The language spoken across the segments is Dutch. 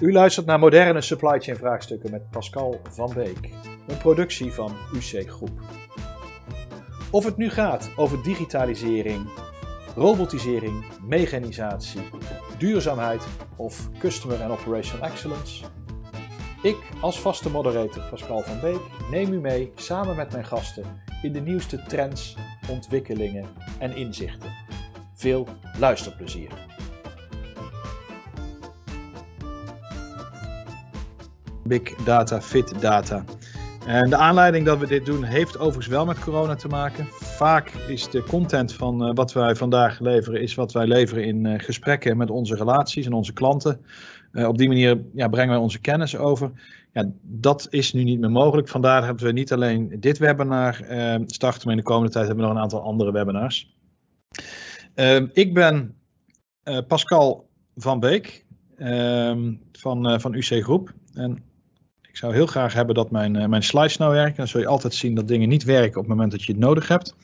U luistert naar moderne supply chain vraagstukken met Pascal van Beek, een productie van UC Groep. Of het nu gaat over digitalisering, robotisering, mechanisatie, duurzaamheid of customer and operational excellence. Ik als vaste moderator Pascal van Beek neem u mee samen met mijn gasten in de nieuwste trends, ontwikkelingen en inzichten. Veel luisterplezier. Big data, fit data. En de aanleiding dat we dit doen heeft overigens wel met corona te maken. Vaak is de content van uh, wat wij vandaag leveren, is wat wij leveren in uh, gesprekken met onze relaties en onze klanten. Uh, op die manier ja, brengen wij onze kennis over. Ja, dat is nu niet meer mogelijk. Vandaar hebben we niet alleen dit webinar starten, maar in de komende tijd hebben we nog een aantal andere webinars. ik ben Pascal van Beek van, van UC Groep. En zou heel graag hebben dat mijn, uh, mijn slides nou werken. Dan zul je altijd zien dat dingen niet werken op het moment dat je het nodig hebt.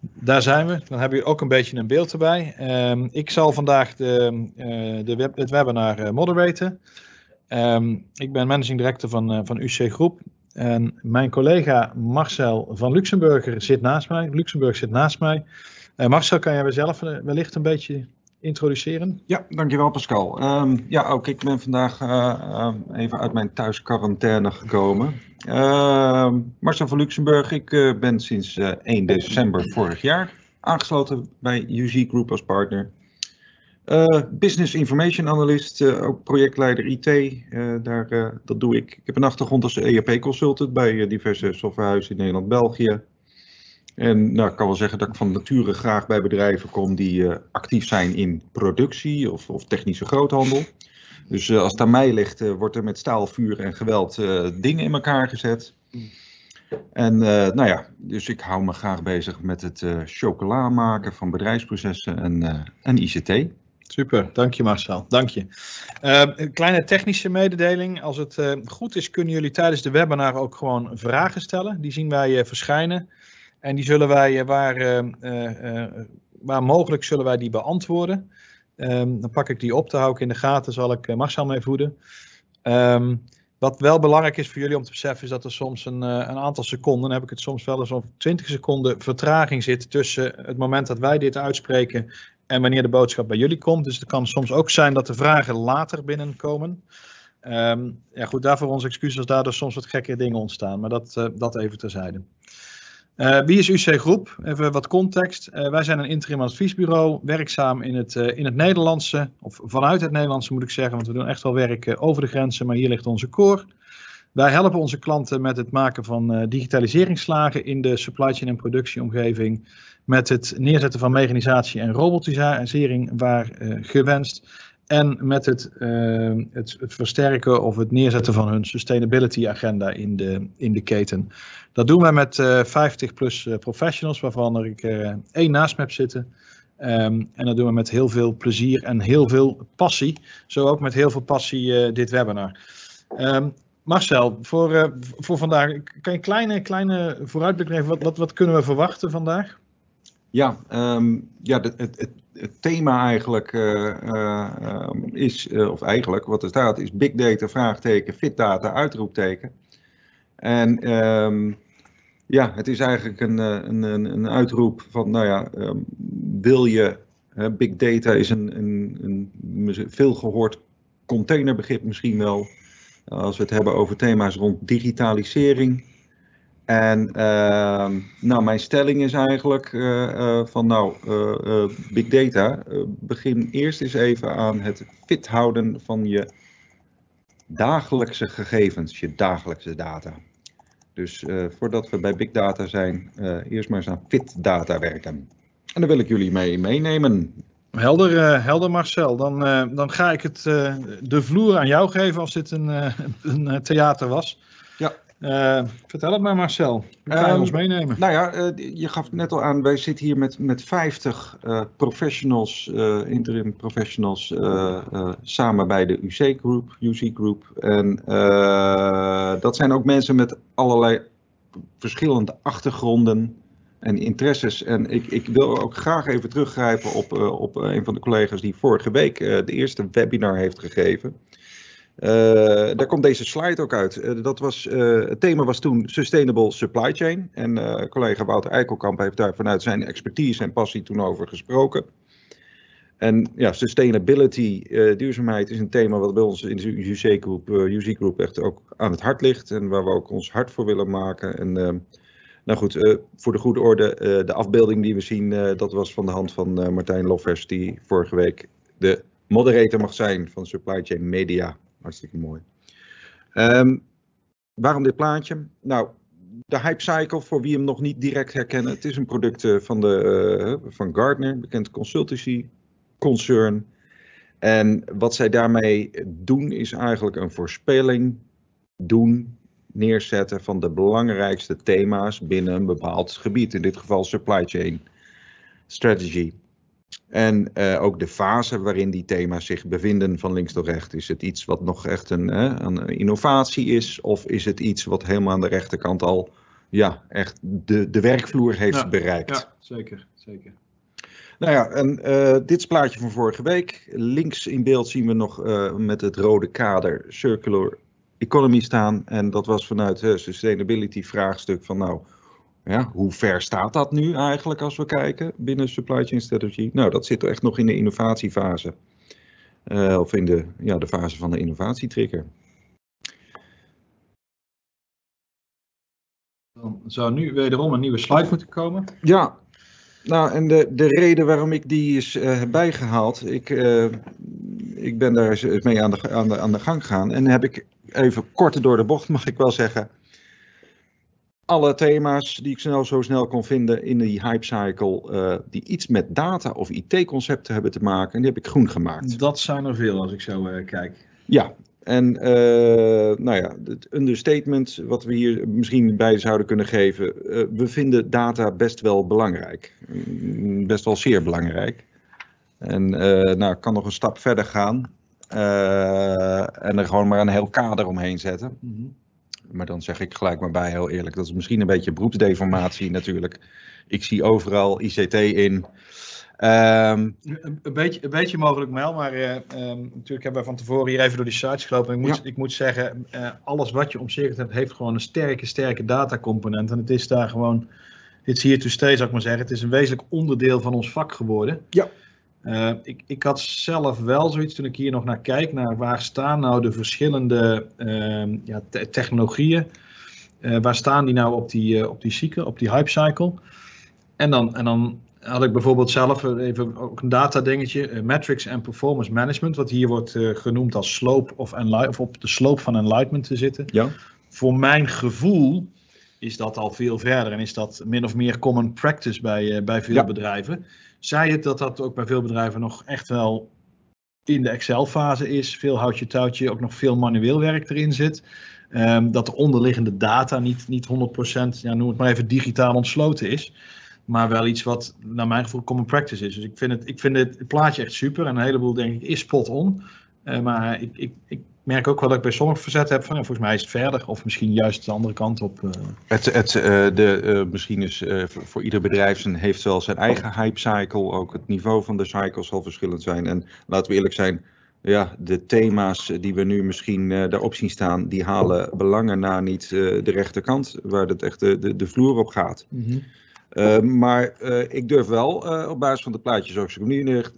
Daar zijn we. Dan hebben je ook een beetje een beeld erbij. Um, ik zal vandaag de, uh, de web, het webinar uh, moderaten. Um, ik ben managing director van, van UC Groep. En mijn collega Marcel van Luxemburger zit naast mij. Luxemburg zit naast mij. Marcel, kan jij zelf wellicht een beetje introduceren? Ja, dankjewel Pascal. Um, ja, ook ik ben vandaag uh, even uit mijn thuisquarantaine gekomen. Uh, Marcel van Luxemburg, ik uh, ben sinds 1 december vorig jaar aangesloten bij UZ Group als partner. business Information Analyst, ook projectleider IT, daar, dat doe ik. Ik heb een achtergrond als ERP consultant bij diverse softwarehuizen in Nederland, België. En nou, ik kan wel zeggen dat ik van nature graag bij bedrijven kom die uh, actief zijn in productie of, of technische groothandel. Dus uh, als het aan mij ligt, uh, wordt er met staal, vuur en geweld dingen in elkaar gezet. En nou ja, dus ik hou me graag bezig met het chocola maken van bedrijfsprocessen en, en ICT. Super, dank je Marcel, dank je. een kleine technische mededeling. Als het goed is, kunnen jullie tijdens de webinar ook gewoon vragen stellen. Die zien wij verschijnen. En die zullen wij, eh, waar, eh, eh, waar mogelijk, zullen wij die beantwoorden. Um, dan pak ik die op, te houden in de gaten, zal ik Marcel mee voeden. Um, wat wel belangrijk is voor jullie om te beseffen, is dat er soms een, een aantal seconden, dan heb ik het soms wel eens op 20 seconden vertraging zit tussen het moment dat wij dit uitspreken en wanneer de boodschap bij jullie komt. Dus het kan soms ook zijn dat de vragen later binnenkomen. Um, ja goed, daarvoor onze excuses als daardoor soms wat gekke dingen ontstaan, maar dat, uh, dat even terzijde. Uh, wie is UC Groep? Even wat context. Uh, wij zijn een interim adviesbureau, werkzaam in het, uh, in het Nederlandse, of vanuit het Nederlandse moet ik zeggen, want we doen echt wel werk over de grenzen, maar hier ligt onze core. Wij helpen onze klanten met het maken van digitaliseringsslagen in de supply chain en productieomgeving, met het neerzetten van mechanisatie en robotisering waar gewenst, en met het, uh, het, het, versterken of het neerzetten van hun sustainability agenda in de, in de keten. Dat doen wij met uh, 50 plus uh, professionals, waarvan ik uh, één naast me heb zitten. Um, en dat doen we met heel veel plezier en heel veel passie. Zo ook met heel veel passie dit webinar. Um, Marcel, voor, voor vandaag, kan je een kleine, kleine vooruitblik geven? Wat, wat, wat kunnen we verwachten vandaag? Ja, um, ja het, het, het thema eigenlijk uh, uh, is, uh, of eigenlijk wat er staat, is big data, vraagteken, fit data, uitroepteken. En um, ja, het is eigenlijk een, een, een uitroep van, nou ja, um, wil je, big data is een, een, een veel gehoord containerbegrip misschien wel, als we het hebben over thema's rond digitalisering, en uh, nou, mijn stelling is eigenlijk uh, uh, van nou, uh, big data, begin eerst eens even aan het fit houden van je dagelijkse gegevens, je dagelijkse data. Dus voordat we bij big data zijn, eerst maar eens aan fit data werken. En daar wil ik jullie mee meenemen. Helder, helder Marcel. Dan, dan ga ik het, de vloer aan jou geven als dit een, een theater was. Uh, vertel het maar Marcel, hoe kan je um, ons meenemen? Nou ja, uh, je gaf net al aan, wij zitten hier met, met 50 uh, professionals, interim professionals, samen bij de UC Group, UC Group. En dat zijn ook mensen met allerlei verschillende achtergronden. en interesses. En ik, ik wil ook graag even teruggrijpen op, op een van de collega's die vorige week de eerste webinar heeft gegeven. Uh, daar komt deze slide ook uit. dat was, het thema was toen Sustainable Supply Chain. En collega Wouter Eikelkamp heeft daar vanuit zijn expertise en passie toen over gesproken. En ja, sustainability, duurzaamheid, is een thema wat bij ons in de UC-groep UC Group echt ook aan het hart ligt. En waar we ook ons hart voor willen maken. En nou goed, voor de goede orde, de afbeelding die we zien, dat was van de hand van Martijn Loffers, die vorige week de moderator mag zijn van Supply Chain Media. Hartstikke mooi. Um, waarom dit plaatje? Nou, de Hype Cycle, voor wie hem nog niet direct herkennen, het is een product van, de, van Gartner, bekend consultancy concern. En wat zij daarmee doen, is eigenlijk een voorspelling doen neerzetten van de belangrijkste thema's binnen een bepaald gebied, in dit geval supply chain strategy. En uh, ook de fase waarin die thema's zich bevinden van links tot rechts. Is het iets wat nog echt een, een, innovatie is? Of is het iets wat helemaal aan de rechterkant al ja, echt de, de werkvloer heeft ja, bereikt? Ja, zeker. zeker. Nou ja, en uh, dit is het plaatje van vorige week. Links in beeld zien we nog met het rode kader Circular economy staan. En dat was vanuit het sustainability vraagstuk van nou, ja, hoe ver staat dat nu eigenlijk als we kijken binnen supply chain strategy? Nou, dat zit echt nog in de innovatiefase. Uh, of in de, ja, de fase van de innovatietrigger. Dan zou nu wederom een nieuwe slide moeten komen. Ja, nou en de, de reden waarom ik die is uh, bijgehaald, ik, uh, ik ben daar eens mee aan de, aan, de, aan de gang gegaan en heb ik even kort door de bocht mag ik wel zeggen. Alle thema's die ik snel, zo snel kon vinden in die hype cycle, uh, die iets met data of IT-concepten hebben te maken, die heb ik groen gemaakt. Dat zijn er veel als ik zo uh, kijk. Ja, en uh, nou ja, het understatement wat we hier misschien bij zouden kunnen geven, we vinden data best wel belangrijk. Best wel zeer belangrijk. En nou, ik kan nog een stap verder gaan. En er gewoon maar een heel kader omheen zetten. Mm -hmm. Maar dan zeg ik gelijk maar bij, heel eerlijk, dat is misschien een beetje beroepsdeformatie natuurlijk. Ik zie overal ICT in. Um, een, beetje, een beetje mogelijk wel, maar uh, um, natuurlijk hebben we van tevoren hier even door die sites gelopen. Ik moet, ja. ik moet zeggen, uh, alles wat je omcirkeld hebt, heeft gewoon een sterke, sterke datacomponent. En het is daar gewoon, dit zie je to stay, zou ik maar zeggen. Het is een wezenlijk onderdeel van ons vak geworden. Ja. Uh, ik, ik, had zelf wel zoiets toen ik hier nog naar kijk, naar waar staan nou de verschillende uh, ja, te technologieën. Uh, waar staan die nou op die, uh, op die cycle, op die hype cycle? En dan, en dan had ik bijvoorbeeld zelf even ook een data dingetje, metrics en performance management, wat hier wordt genoemd als slope of, of op de slope van enlightenment te zitten. Ja. Voor mijn gevoel is dat al veel verder en is dat min of meer common practice bij, bij veel ja. bedrijven zei het dat dat ook bij veel bedrijven nog echt wel in de Excel-fase is. Veel houtje touwtje, ook nog veel manueel werk erin zit. Um, dat de onderliggende data niet, niet 100%, ja, noem het maar even, digitaal ontsloten is. Maar wel iets wat, naar mijn gevoel, common practice is. Dus ik vind het, ik vind het plaatje echt super. En een heleboel, denk ik, is spot on. Uh, maar ik, ik, ik merk ook wel dat ik bij sommige verzet heb van ja, volgens mij is het verder of misschien juist de andere kant op. Uh. Het, het, uh, de, uh, misschien is voor, voor, ieder bedrijf zijn, heeft wel zijn eigen hype cycle. Ook het niveau van de cycle zal verschillend zijn. En laten we eerlijk zijn, ja, de thema's die we nu misschien daarop zien staan, die halen belangen na niet de rechterkant, waar het echt de, de, de vloer op gaat. Mm -hmm. Uh, maar uh, ik durf wel uh, op basis van de plaatjes zoals ik hem nu neer,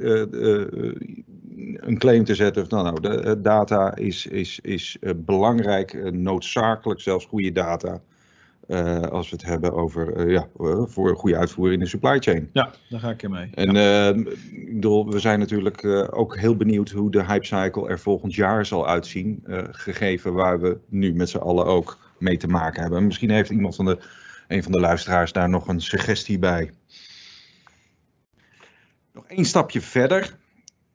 een claim te zetten. Nou, nou de data is, is, is belangrijk, noodzakelijk, zelfs goede data. als we het hebben over ja, voor een goede uitvoering in de supply chain. Ja, daar ga ik in mee. En ja. ik bedoel, we zijn natuurlijk ook heel benieuwd hoe de hype cycle er volgend jaar zal uitzien. gegeven waar we nu met z'n allen ook mee te maken hebben. Misschien heeft iemand van de een van de luisteraars daar nog een suggestie bij. Nog één stapje verder.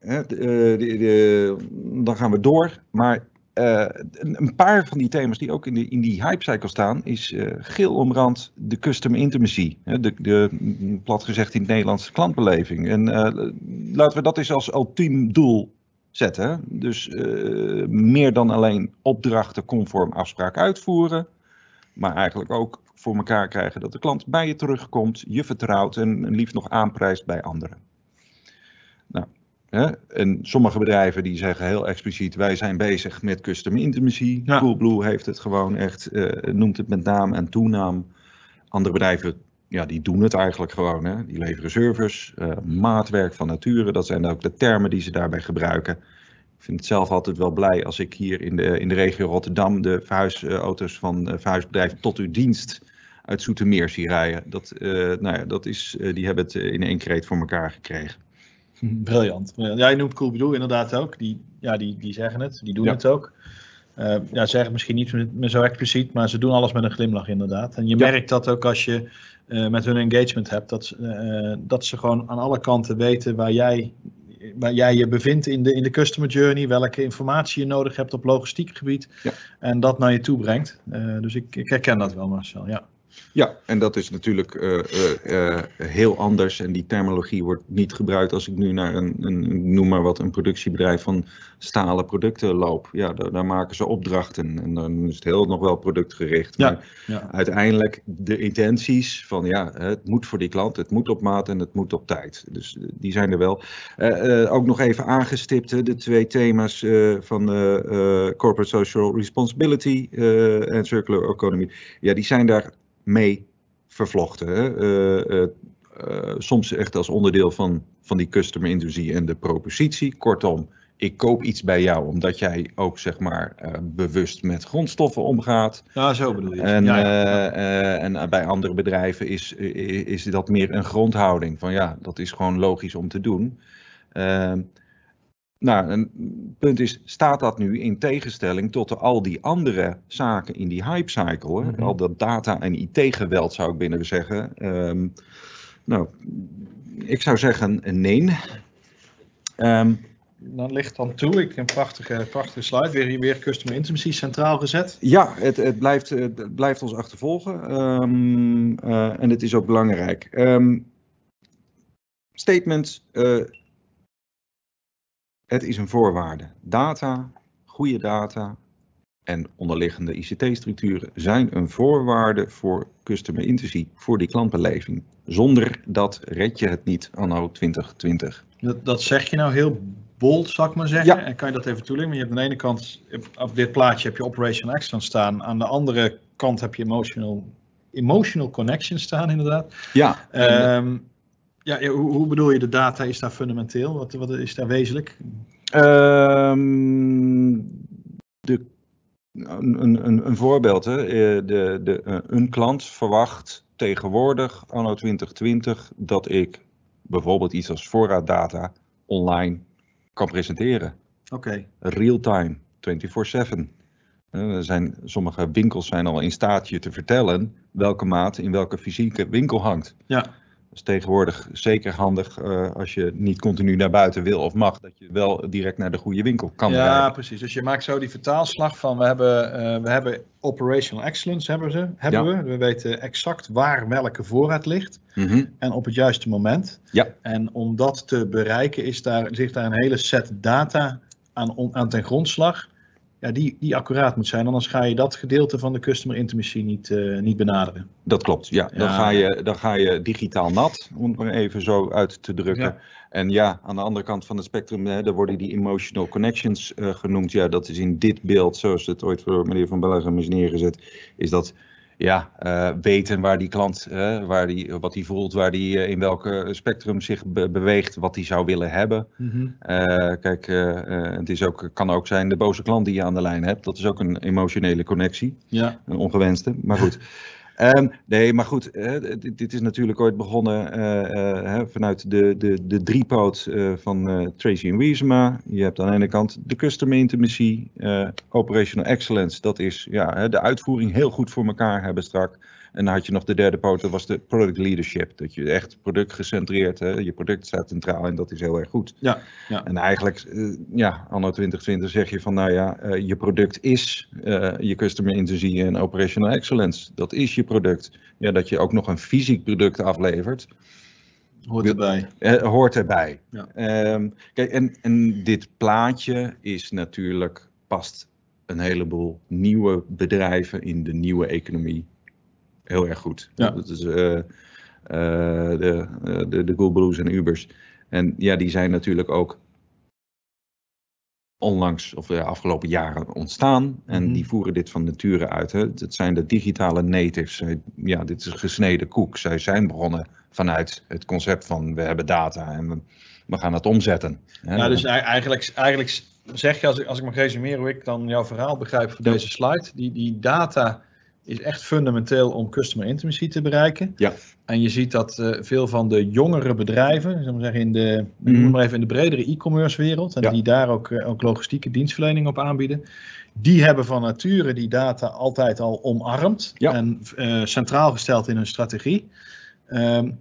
Hè, de, dan gaan we door. Maar uh, een paar van die thema's die ook in, de, in die hypecycle staan, is uh, geel omrand de custom intimacy. De, de, plat gezegd in het Nederlands, klantbeleving. En laten we dat eens als ultiem doel zetten. Dus meer dan alleen opdrachten conform afspraak uitvoeren. Maar eigenlijk ook voor elkaar krijgen dat de klant bij je terugkomt, je vertrouwt en liefst nog aanprijst bij anderen. Nou, en sommige bedrijven die zeggen heel expliciet, wij zijn bezig met custom intimacy. Ja. Coolblue heeft het gewoon echt, eh, noemt het met naam en toenaam. Andere bedrijven ja, die doen het eigenlijk gewoon. Hè. Die leveren service, eh, maatwerk van nature. Dat zijn ook de termen die ze daarbij gebruiken. Ik vind het zelf altijd wel blij als ik hier in de, in de regio Rotterdam de verhuisauto's van uh, verhuisbedrijven tot uw dienst uit Zoetermeer zie rijden. Dat, uh, nou ja, dat is, die hebben het in één kreet voor elkaar gekregen. Briljant. Ja, jij noemt Coolblue inderdaad ook. Die, ja, die, die zeggen het, die doen Ja. het ook. Uh, ja, zeggen misschien niet zo expliciet, maar ze doen alles met een glimlach inderdaad. En je Ja. merkt dat ook als je uh, met hun engagement hebt, dat, ze, uh, dat ze gewoon aan alle kanten weten waar jij, waar jij je bevindt in de, in de customer journey, welke informatie je nodig hebt op logistiek gebied Ja. en dat naar je toe brengt. Dus ik, ik herken dat wel Marcel, ja. Ja, en dat is natuurlijk uh, uh, uh, heel anders. En die terminologie wordt niet gebruikt als ik nu naar een, een noem maar wat, een productiebedrijf van stalen producten loop. Ja, daar, daar maken ze opdrachten en dan is het heel nog wel productgericht. Ja, Maar ja. uiteindelijk de intenties van ja, het moet voor die klant, het moet op maat en het moet op tijd. Dus die zijn er wel. Uh, ook nog even aangestipt, de twee thema's van corporate social responsibility en circular economy. Ja, die zijn daar mee vervlochten. Uh, uh, uh, soms echt als onderdeel van, van die customer intuïtie en de propositie. Kortom, ik koop iets bij jou omdat jij ook zeg maar uh, bewust met grondstoffen omgaat. Ja, zo bedoel je. En, ja, ja. uh, en bij andere bedrijven is, is dat meer een grondhouding. Van ja, dat is gewoon logisch om te doen. Ehm, nou, een punt is, staat dat nu in tegenstelling tot de, al die andere zaken in die hype cycle? Hè? Mhm. Al dat data- en IT-geweld zou ik binnen zeggen. Um, nou, ik zou zeggen nee. Um, dan ligt dan toe. Ik een prachtige, prachtige slide. Weer, weer Customer Intimacy centraal gezet. Ja, het, het, blijft, het blijft ons achtervolgen. Um, uh, en het is ook belangrijk. Um, statement. Uh, het is een voorwaarde. Data, goede data en onderliggende ICT-structuren zijn een voorwaarde voor customer intimacy, voor die klantbeleving. Zonder dat red je het niet anno 2020. Dat, dat zeg je nou heel bold, zou ik maar zeggen. Ja. En kan je dat even toelichten? Want je hebt aan de ene kant, op dit plaatje heb je operational excellence staan. Aan de andere kant heb je emotional, emotional connection staan, inderdaad. Ja. Um, ja, hoe, hoe, bedoel je de data is daar fundamenteel? Wat, wat is daar wezenlijk? Um, de, een, een, een voorbeeld. Hè. De, de, een klant verwacht tegenwoordig, anno 2020, dat ik bijvoorbeeld iets als voorraaddata online kan presenteren. Oké. Okay. Real-time, 24/7. Er zijn, sommige winkels zijn al in staat je te vertellen welke maat in welke fysieke winkel hangt. Ja. Is tegenwoordig zeker handig uh, als je niet continu naar buiten wil of mag, dat je wel direct naar de goede winkel kan Ja, rijden. precies. Dus je maakt zo die vertaalslag van we hebben, uh, we hebben operational excellence hebben, ze, hebben ja. we. We weten exact waar welke voorraad ligt mm -hmm. en op het juiste moment. Ja. En om dat te bereiken is daar, ligt daar een hele set data aan, aan ten grondslag. Ja, die, die accuraat moet zijn, anders ga je dat gedeelte van de customer intimacy niet, uh, niet benaderen. Dat klopt, ja. Dan, ja. Ga je, dan ga je digitaal nat, om het maar even zo uit te drukken. Ja. En ja, aan de andere kant van het spectrum, hè, daar worden die emotional connections uh, genoemd. Ja, dat is in dit beeld, zoals het ooit voor meneer Van Bellegem is neergezet, is dat ja, uh, weten waar die klant, uh, waar die, wat hij voelt, waar die uh, in welke spectrum zich be beweegt, wat hij zou willen hebben. Mm -hmm. kijk, het is ook, kan ook zijn de boze klant die je aan de lijn hebt. Dat is ook een emotionele connectie. Ja. Een ongewenste, maar goed. Um, nee, maar goed, dit, dit, is natuurlijk ooit begonnen vanuit de, de, de driepoot van Tracy en Wiesema. Je hebt aan de ene kant de customer intimacy, operational excellence. Dat is ja, de uitvoering heel goed voor elkaar hebben strak. En dan had je nog de derde poot, dat was de product leadership. Dat je echt productgecentreerd, hè, je product staat centraal en dat is heel erg goed. Ja, ja. En eigenlijk, uh, ja, anno 2020 zeg je van, nou ja, uh, je product is uh, je customer intimacy en operational excellence. Dat is je product. Ja, dat je ook nog een fysiek product aflevert. Hoort erbij. hoort erbij. Ja. Um, kijk, en, en dit plaatje is natuurlijk, past een heleboel nieuwe bedrijven in de nieuwe economie heel erg goed. Ja. Dat is eh, eh, de, eh, de, de Coolblues en Ubers. En ja, die zijn natuurlijk ook onlangs of de afgelopen jaren ontstaan. En Mhm. die voeren dit van nature uit. Hè. Het zijn de digitale natives. Ja, dit is gesneden koek. Zij zijn begonnen vanuit het concept van we hebben data en we, we gaan het omzetten. Hè. Ja, dus ei- eigenlijk, eigenlijk zeg je, als ik, als ik mag resumeren hoe ik dan jouw verhaal begrijp voor deze slide, die, die data is echt fundamenteel om customer intimacy te bereiken. Ja. En je ziet dat eh, veel van de jongere bedrijven, we maar zeggen in de, noem maar even in de bredere e-commerce wereld, en Ja. die daar ook, eh, ook logistieke dienstverlening op aanbieden, die hebben van nature die data altijd al omarmd Ja. en eh, centraal gesteld in hun strategie. Ehm,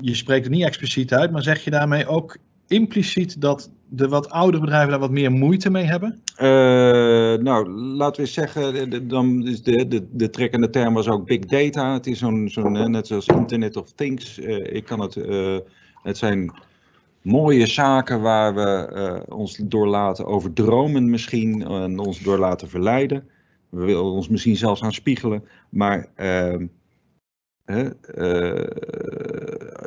je spreekt het niet expliciet uit, maar zeg je daarmee ook impliciet dat de wat oudere bedrijven daar wat meer moeite mee hebben? Eh, nou, laten we eens zeggen, dan is de, de, de trekkende term was ook big data. Het is zo'n, zo'n eh, net zoals Internet of Things. Eh, ik kan het, het zijn mooie zaken waar we ons door laten overdromen misschien en ons door laten verleiden. We willen ons misschien zelfs aan spiegelen, maar ehm, eh,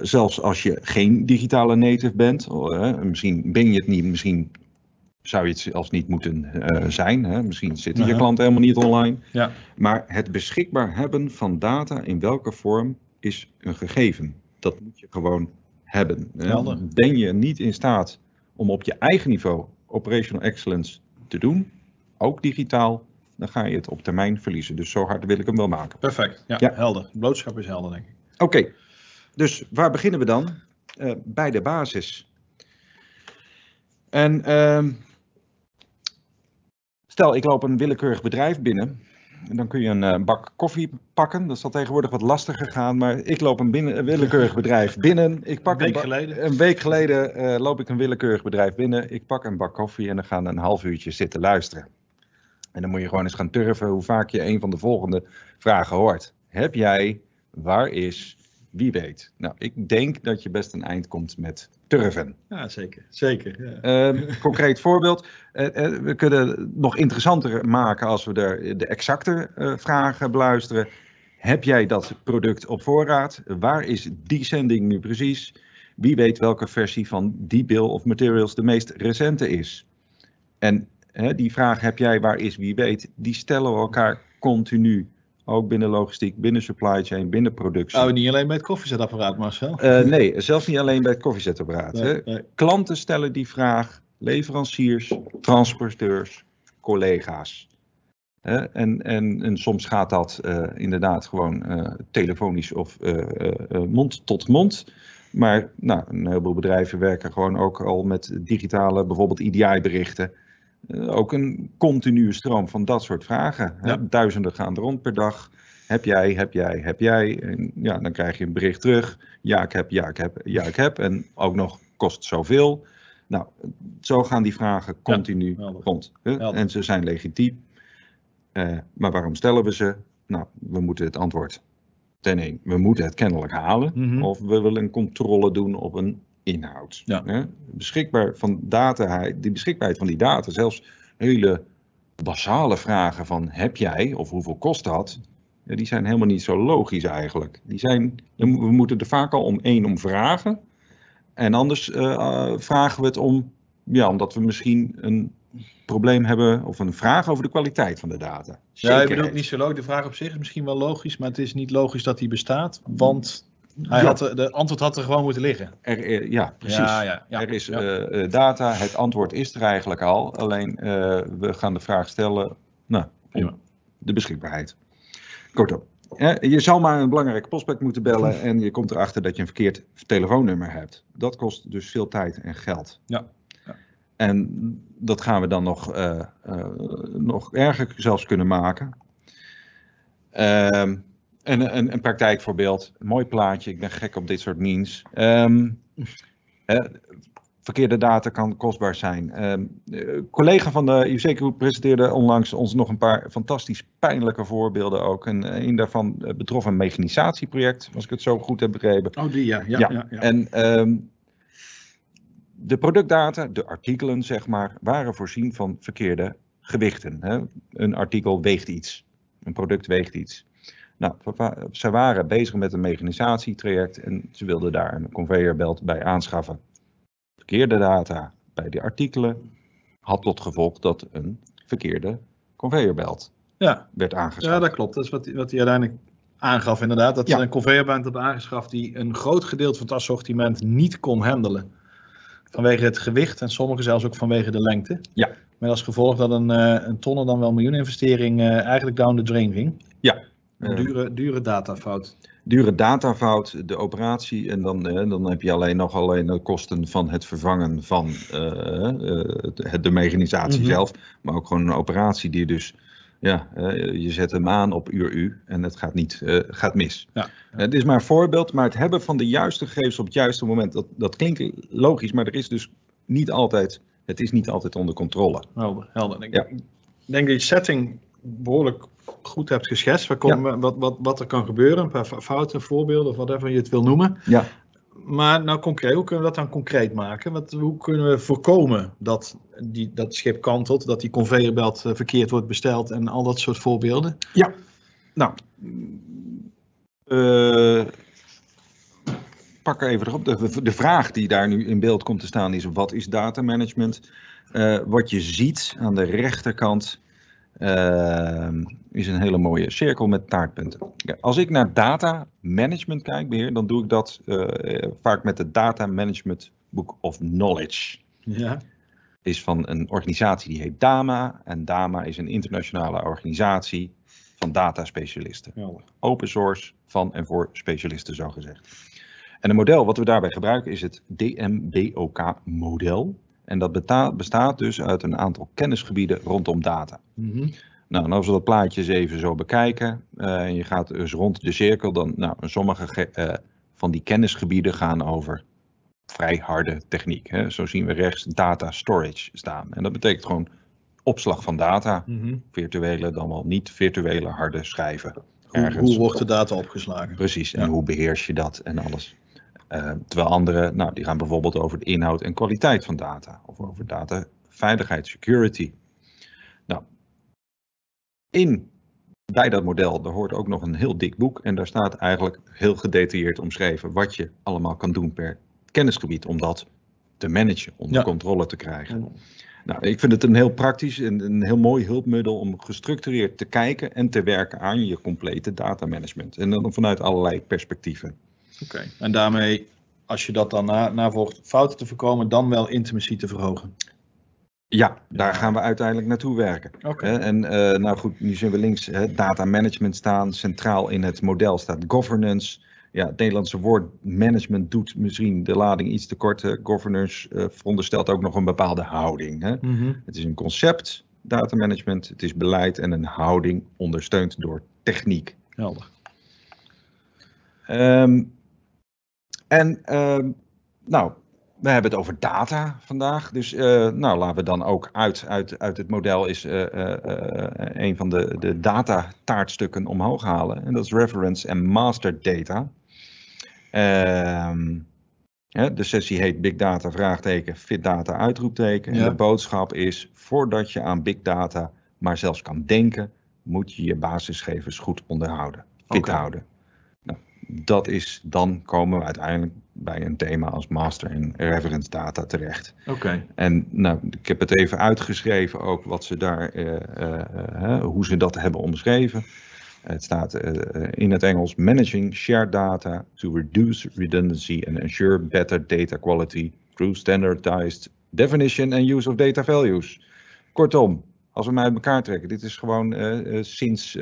zelfs als je geen digitale native bent, hè, misschien ben je het niet, misschien zou je het zelfs niet moeten eh, zijn. Hè? Misschien zitten je Aha. klanten helemaal niet online. Ja. Maar het beschikbaar hebben van data in welke vorm is een gegeven. Dat moet je gewoon hebben. Ben je niet in staat om op je eigen niveau operational excellence te doen, ook digitaal, dan ga je het op termijn verliezen. Dus zo hard wil ik hem wel maken. Perfect. Ja, Ja. helder. Blootschap is helder, denk ik. Oké, dus waar beginnen we dan? Eh, bij de basis. En ehm, stel, ik loop een willekeurig bedrijf binnen. En dan kun je een eh, bak koffie pakken. Dat zal tegenwoordig wat lastiger gaan. Maar ik loop een, binnen, een willekeurig bedrijf binnen. Ik pak Een week geleden. Een week geleden eh, loop ik een willekeurig bedrijf binnen. Ik pak een bak koffie en dan gaan we een half uurtje zitten luisteren. En dan moet je gewoon eens gaan turven hoe vaak je een van de volgende vragen hoort. Heb jij, waar is, wie weet? Nou, ik denk dat je best een eind komt met turven. Ja, zeker. Zeker. Ja. Ehm, concreet voorbeeld. eh, eh, we kunnen het nog interessanter maken als we de, de exacte eh, vragen beluisteren. Heb jij dat product op voorraad? Waar is die zending nu precies? Wie weet welke versie van die bill of materials de meest recente is? En die vraag heb jij, waar is, wie weet, die stellen we elkaar continu. Ook binnen logistiek, binnen supply chain, binnen productie. Oh, niet alleen bij het koffiezetapparaat, Marcel. Eh, nee, zelfs niet alleen bij het koffiezetapparaat. hè. Nee, nee. Klanten stellen die vraag, leveranciers, transporteurs, collega's. Hè, en, en, en soms gaat dat eh, inderdaad gewoon eh, telefonisch of mond tot mond. Maar nou, een heleboel bedrijven werken gewoon ook al met digitale, bijvoorbeeld EDI-berichten. Ook een continue stroom van dat soort vragen. Ja. Duizenden gaan er rond per dag. Heb jij, heb jij, heb jij? En ja, dan krijg je een bericht terug. Ja, ik heb, ja, ik heb, ja, ik heb. En ook nog kost zoveel. Nou, zo gaan die vragen continu rond. Helder. En ze zijn legitiem. Eh, maar waarom stellen we ze? Nou, we moeten het antwoord. Ten één, we moeten het kennelijk halen. Mhm. Of we willen een controle doen op een inhoud. Ja. hè. Beschikbaar van data, die beschikbaarheid van die data, zelfs hele basale vragen van heb jij of hoeveel kost dat? Ja, die zijn helemaal niet zo logisch eigenlijk. Die zijn, we moeten er vaak al om één om vragen. En anders eh, eh, vragen we het om, ja, omdat we misschien een probleem hebben of een vraag over de kwaliteit van de data. Ja, je Zekerheid. bedoelt niet zo logisch. De vraag op zich is misschien wel logisch, maar het is niet logisch dat die bestaat, want hij Ja. had er- de antwoord had er gewoon moeten liggen. Er, eh, ja, precies. Ja, ja, ja, er is eh, eh, data, het antwoord is er eigenlijk al. Alleen eh, we gaan de vraag stellen, nou, de beschikbaarheid. Kortom, eh, je zal maar een belangrijke prospect moeten bellen en je komt erachter dat je een verkeerd telefoonnummer hebt. Dat kost dus veel tijd en geld. Ja. En dat gaan we dan nog, eh, eh, nog erger zelfs kunnen maken. Ehm, een, een, een praktijkvoorbeeld, een mooi plaatje, ik ben gek op dit soort memes. Ehm, verkeerde data kan kostbaar zijn. Ehm, een collega van de Groep presenteerde onlangs ons nog een paar fantastisch pijnlijke voorbeelden ook. En een daarvan eh, betrof een mechanisatieproject, als ik het zo goed heb begrepen. Oh, die ja. Ja, Ja, ja, ja. En ehm, de productdata, de artikelen zeg maar, waren voorzien van verkeerde gewichten. Hè? Een artikel weegt iets, een product weegt iets. Nou, ze waren bezig met een mechanisatietraject en ze wilden daar een conveyorbelt bij aanschaffen. Verkeerde data bij die artikelen had tot gevolg dat een verkeerde conveyorbelt ja. werd aangeschaft. Ja, dat klopt. Dat is wat, wat hij uiteindelijk aangaf inderdaad. Dat ze een conveyorbelt hebben aangeschaft die een groot gedeelte van het assortiment niet kon handelen. Vanwege het gewicht en sommige zelfs ook vanwege de lengte. Ja. Met als gevolg dat een, uh, een tonnen dan wel miljoeninvestering uh, eigenlijk down the drain ging. Ja. Een dure, dure datafout. Dure datafout, de operatie en dan, uh, dan heb je alleen nog alleen de kosten van het vervangen van de mechanisatie mm -hmm. zelf. Maar ook gewoon een operatie die dus ja, je zet hem aan op uur U en het gaat, niet, uh, gaat mis. Ja, ja. Het is maar een voorbeeld, maar het hebben van de juiste gegevens op het juiste moment, dat, dat klinkt logisch, maar er is dus niet altijd, het is niet altijd onder controle. Helder, helder. Ik ja. denk dat je setting behoorlijk goed hebt geschetst. Wat, kom, ja. wat, wat, wat er kan gebeuren, een paar fouten, voorbeelden of whatever je het wil noemen. Ja. Maar nou concreet, hoe kunnen we dat dan concreet maken? Wat, hoe kunnen we voorkomen dat die, dat schip kantelt, dat die conveyorbelt verkeerd wordt besteld en al dat soort voorbeelden? Ja, nou, uh, pak er even erop. De, de vraag die daar nu in beeld komt te staan is: wat is datamanagement? Uh, wat je ziet aan de rechterkant is een hele mooie cirkel met taartpunten. Als ik naar data management kijk, beheer, dan doe ik dat uh, vaak met het Data Management Book of Knowledge. Ja. Is van een organisatie die heet DAMA. En DAMA is een internationale organisatie van dataspecialisten. Open source van en voor specialisten, zo gezegd. En een model wat we daarbij gebruiken is het DMBOK-model. En dat bestaat dus uit een aantal kennisgebieden rondom data. Mm -hmm. Nou, en als we dat plaatje eens even zo bekijken, uh, en je gaat dus rond de cirkel, dan, nou, sommige uh, van die kennisgebieden gaan over vrij harde techniek. Hè. Zo zien we rechts data storage staan. En dat betekent gewoon opslag van data, mm -hmm. virtuele dan wel niet virtuele harde schijven. Hoe, hoe, wordt de data opgeslagen? Precies, en ja. hoe beheers je dat en alles. Uh, terwijl andere, nou, die gaan bijvoorbeeld over de inhoud en kwaliteit van data. Of over dataveiligheid, security. Nou, in, bij dat model, daar hoort ook nog een heel dik boek. En daar staat eigenlijk heel gedetailleerd omschreven wat je allemaal kan doen per kennisgebied. Om dat te managen, onder ja. controle te krijgen. Nou, ik vind het een heel praktisch en een heel mooi hulpmiddel om gestructureerd te kijken en te werken aan je complete datamanagement. En dan vanuit allerlei perspectieven. Oké, okay. en daarmee, als je dat dan na, navolgt, fouten te voorkomen, dan wel intimacy te verhogen. Ja, daar gaan we uiteindelijk naartoe werken. Okay. En uh, nou goed, nu zien we links hè, data management staan. Centraal in het model staat governance. Ja, het Nederlandse woord management doet misschien de lading iets te kort. Hè. Governance uh, veronderstelt ook nog een bepaalde houding. Hè. Mm -hmm. Het is een concept, data management. Het is beleid en een houding ondersteund door techniek. Helder. Um, en uh, nou, we hebben het over data vandaag. Dus uh, nou, laten we dan ook uit, uit, uit het model is uh, een van de, de data taartstukken omhoog halen. En dat is reference en master data. Ja, de sessie heet Big Data, vraagteken, fit data, uitroepteken. Ja. En de boodschap is, voordat je aan big data maar zelfs kan denken, moet je je basisgevers goed onderhouden, fit houden. Dat is, dan komen we uiteindelijk bij een thema als master en reference data terecht. Oké. En nou, ik heb het even uitgeschreven ook wat ze daar, eh, eh, eh, hoe ze dat hebben omschreven. Het staat in het Engels managing shared data to reduce redundancy and ensure better data quality through standardized definition and use of data values. Kortom, als we mij uit elkaar trekken, dit is gewoon sinds,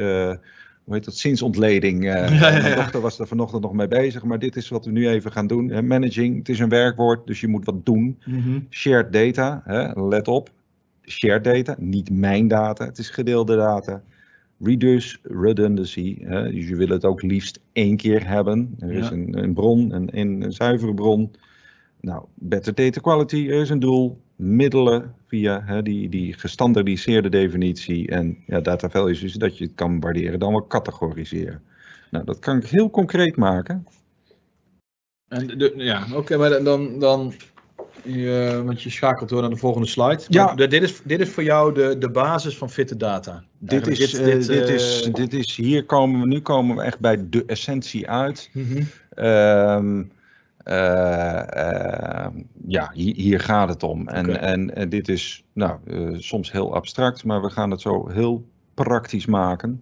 hoe heet dat, sinds ontleding. eh, Ja, ja, Mijn ja. dochter was er vanochtend nog mee bezig, maar dit is wat we nu even gaan doen. Managing, het is een werkwoord, dus je moet wat doen. Mhm. Shared data, hè, let op. Shared data, niet mijn data, het is gedeelde data. Reduce redundancy, hè, dus je wil het ook liefst één keer hebben. Er is een, een bron, een, een zuivere bron. Nou, better data quality, er is een doel. Middelen via hè, die, die gestandardiseerde definitie en ja, data values, dus dat je het kan waarderen, dan wel categoriseren. Nou, dat kan ik heel concreet maken. En de, ja, oké, maar dan, dan Je, want je schakelt door naar de volgende slide. Ja. Maar dit, is, dit is voor jou de, de basis van fitte data. Dit is, eh, dit, eh, is, dit is, hier komen we, nu komen we echt bij de essentie uit. mhm. Ehm, eh, eh, ja, hier, hier gaat het om. En, en, en dit is nou, eh, soms heel abstract, maar we gaan het zo heel praktisch maken.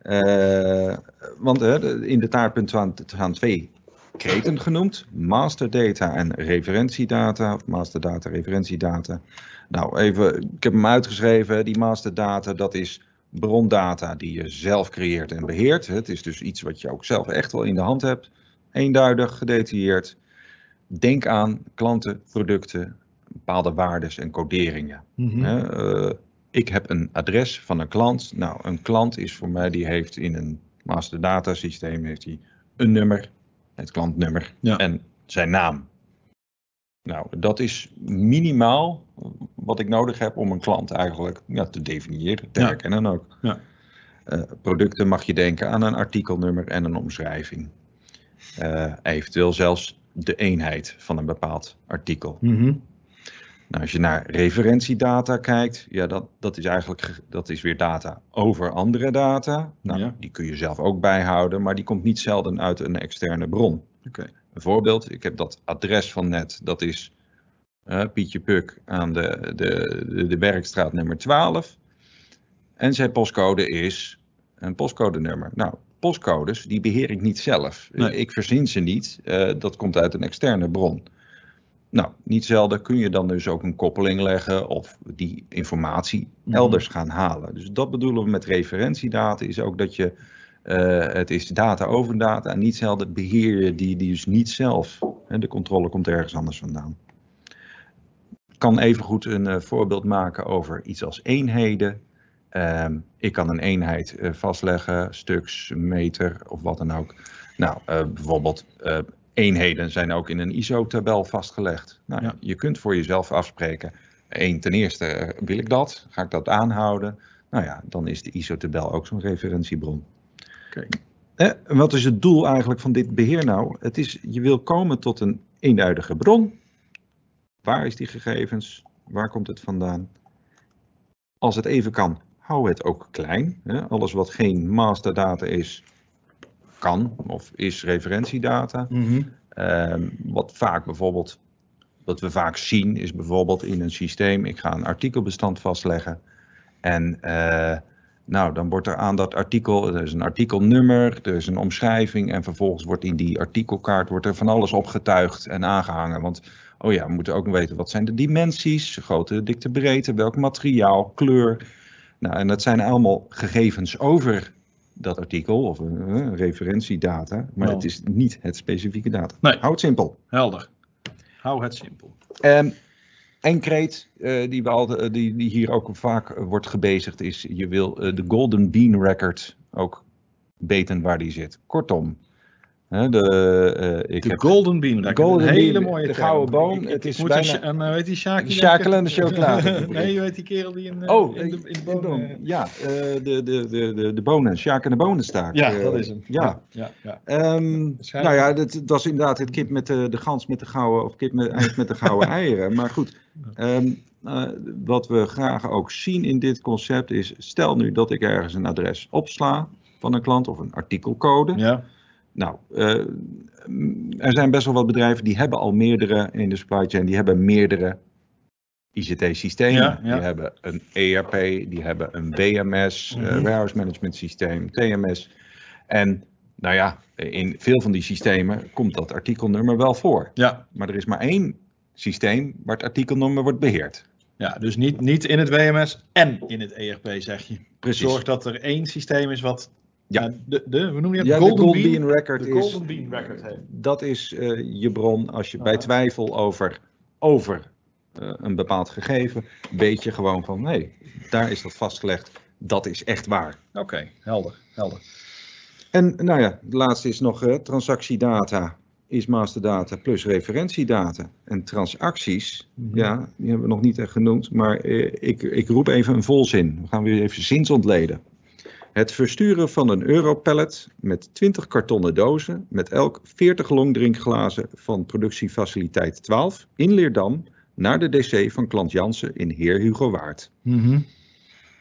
Eh, want eh, de- in de taartpunt gaan, twee kreten genoemd: master data en referentiedata, of master data, referentiedata. Nou, even, ik heb hem uitgeschreven. Die master data, dat is brondata die je zelf creëert en beheert. Het is dus iets wat je ook zelf echt wel in de hand hebt. Eenduidig, gedetailleerd. Denk aan klanten, producten, bepaalde waardes en coderingen. Mhm. Eh, ik heb een adres van een klant. Nou, een klant is voor mij, die heeft in een master data systeem heeft hij een nummer, het klantnummer Ja. en zijn naam. Nou, dat is minimaal wat ik nodig heb om een klant eigenlijk ja, te definiëren, te Ja. herkennen ook. Ja. Eh, producten mag je denken aan een artikelnummer en een omschrijving. Eh, eventueel zelfs de eenheid van een bepaald artikel. Mhm. Nou, als je naar referentiedata kijkt, ja, dat, dat is eigenlijk ge- dat is weer data over andere data. Nou, Ja. Die kun je zelf ook bijhouden, maar die komt niet zelden uit een externe bron. Oké. Een voorbeeld, ik heb dat adres van net, dat is eh, Pietje Puk aan de, de, de, de Werkstraat nummer 12. En zijn postcode is een postcodenummer. Nou, postcodes, die beheer ik niet zelf. Nee. Ik verzin ze niet, eh, dat komt uit een externe bron. Nou, niet zelden kun je dan dus ook een koppeling leggen of die informatie Mhm. elders gaan halen. Dus dat bedoelen we met referentiedata, is ook dat je, eh, het is data over data en niet zelden beheer je die, die dus niet zelf. De controle komt ergens anders vandaan. Ik kan evengoed een eh, voorbeeld maken over iets als eenheden. Ehm, ik kan een eenheid eh, vastleggen, stuks, meter of wat dan ook. Nou, eh, bijvoorbeeld eh, eenheden zijn ook in een ISO-tabel vastgelegd. Nou, Ja. Je kunt voor jezelf afspreken. Eén, ten eerste wil ik dat, ga ik dat aanhouden. Nou ja, dan is de ISO-tabel ook zo'n referentiebron. Oké. Eh, wat is het doel eigenlijk van dit beheer nou? Het is, je wil komen tot een eenduidige bron. Waar is die gegevens? Waar komt het vandaan? Als het even kan, hou het ook klein. Alles wat geen masterdata is, kan of is referentiedata. Mhm. Ehm, wat vaak bijvoorbeeld, wat we vaak zien, is bijvoorbeeld in een systeem, ik ga een artikelbestand vastleggen. En eh, nou, dan wordt er aan dat artikel, er is een artikelnummer, er is een omschrijving en vervolgens wordt in die artikelkaart wordt er van alles opgetuigd en aangehangen. Want, oh ja, we moeten ook weten, wat zijn de dimensies, grootte, dikte, breedte, welk materiaal, kleur. Nou, en dat zijn allemaal gegevens over dat artikel of een referentiedata, maar het is niet het specifieke data. Nee. Hou het simpel. Helder. Hou het simpel. En een kreet eh, die, we eh, die, die hier ook vaak eh, wordt gebezigd is, je wil eh, de Golden Bean Record ook weten waar die zit. Kortom, hè, de, eh, ik De heb Golden Bean. Record. Golden een hele Bean, mooie de gouden ik- het is bijna- een, weet die Shaki? Sjakel en de chocolade. nee, je weet die kerel die in, eh, Oh, in de, in de de boom... eh, Ja, de, de, de, de, de bonen, Sjaak en de bonenstaak. ja, dat is hem. Ja. ja, ja. Ehm, nou ja, dat, dat was inderdaad het kip met de, de gans met de gouden, of kip met, met de gouden eieren. Maar goed, eh, wat we graag ook zien in dit concept is, stel nu dat ik ergens een adres opsla van een klant of een artikelcode. Ja. Nou, eh, er zijn best wel wat bedrijven die hebben al meerdere in de supply chain, die hebben meerdere ICT-systemen. Ja, ja. Die hebben een ERP, die hebben een WMS, eh, Mhm. Warehouse Management Systeem, TMS. En nou ja, in veel van die systemen komt dat artikelnummer wel voor. Ja. Maar er is maar één systeem waar het artikelnummer wordt beheerd. ja, dus niet, niet in het WMS en in het ERP, zeg je. Precies. Zorg dat er één systeem is wat Ja. eh, de, de, hoe noem je het? ja, Golden, de Golden Bean, Bean Record de is, Golden Bean Record dat is eh, je bron als je bij Ah. twijfel over, over eh, een bepaald gegeven, weet je gewoon van, nee, daar is dat vastgelegd, dat is echt waar. Oké, helder, helder. En nou ja, de laatste is nog transactiedata is masterdata plus referentiedata. En transacties, Mhm. ja, die hebben we nog niet echt genoemd, maar ik, ik roep even een volzin. We gaan weer even zinsontleden. Het versturen van een Europallet met 20 kartonnen dozen met elk 40 longdrinkglazen van productiefaciliteit 12 in Leerdam naar de DC van klant Jansen in Heer Hugo Waard. Mhm.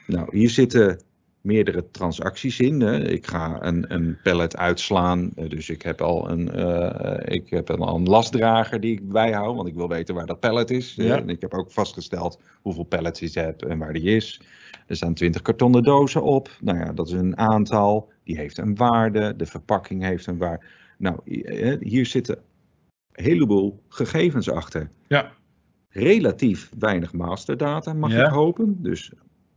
Nou, hier zitten meerdere transacties in. Hè. Ik ga een, een pallet uitslaan, eh, dus ik heb al een, eh, ik heb al een lastdrager die ik bijhoud, want ik wil weten waar dat pallet is. Ja. En ik heb ook vastgesteld hoeveel pallets ik heb en waar die is. Er staan 20 kartonnen dozen op. Nou ja, dat is een aantal. Die heeft een waarde. De verpakking heeft een waarde. Nou, eh, hier zitten een heleboel gegevens achter. Ja. Relatief weinig masterdata, mag Ja. ik hopen. Dus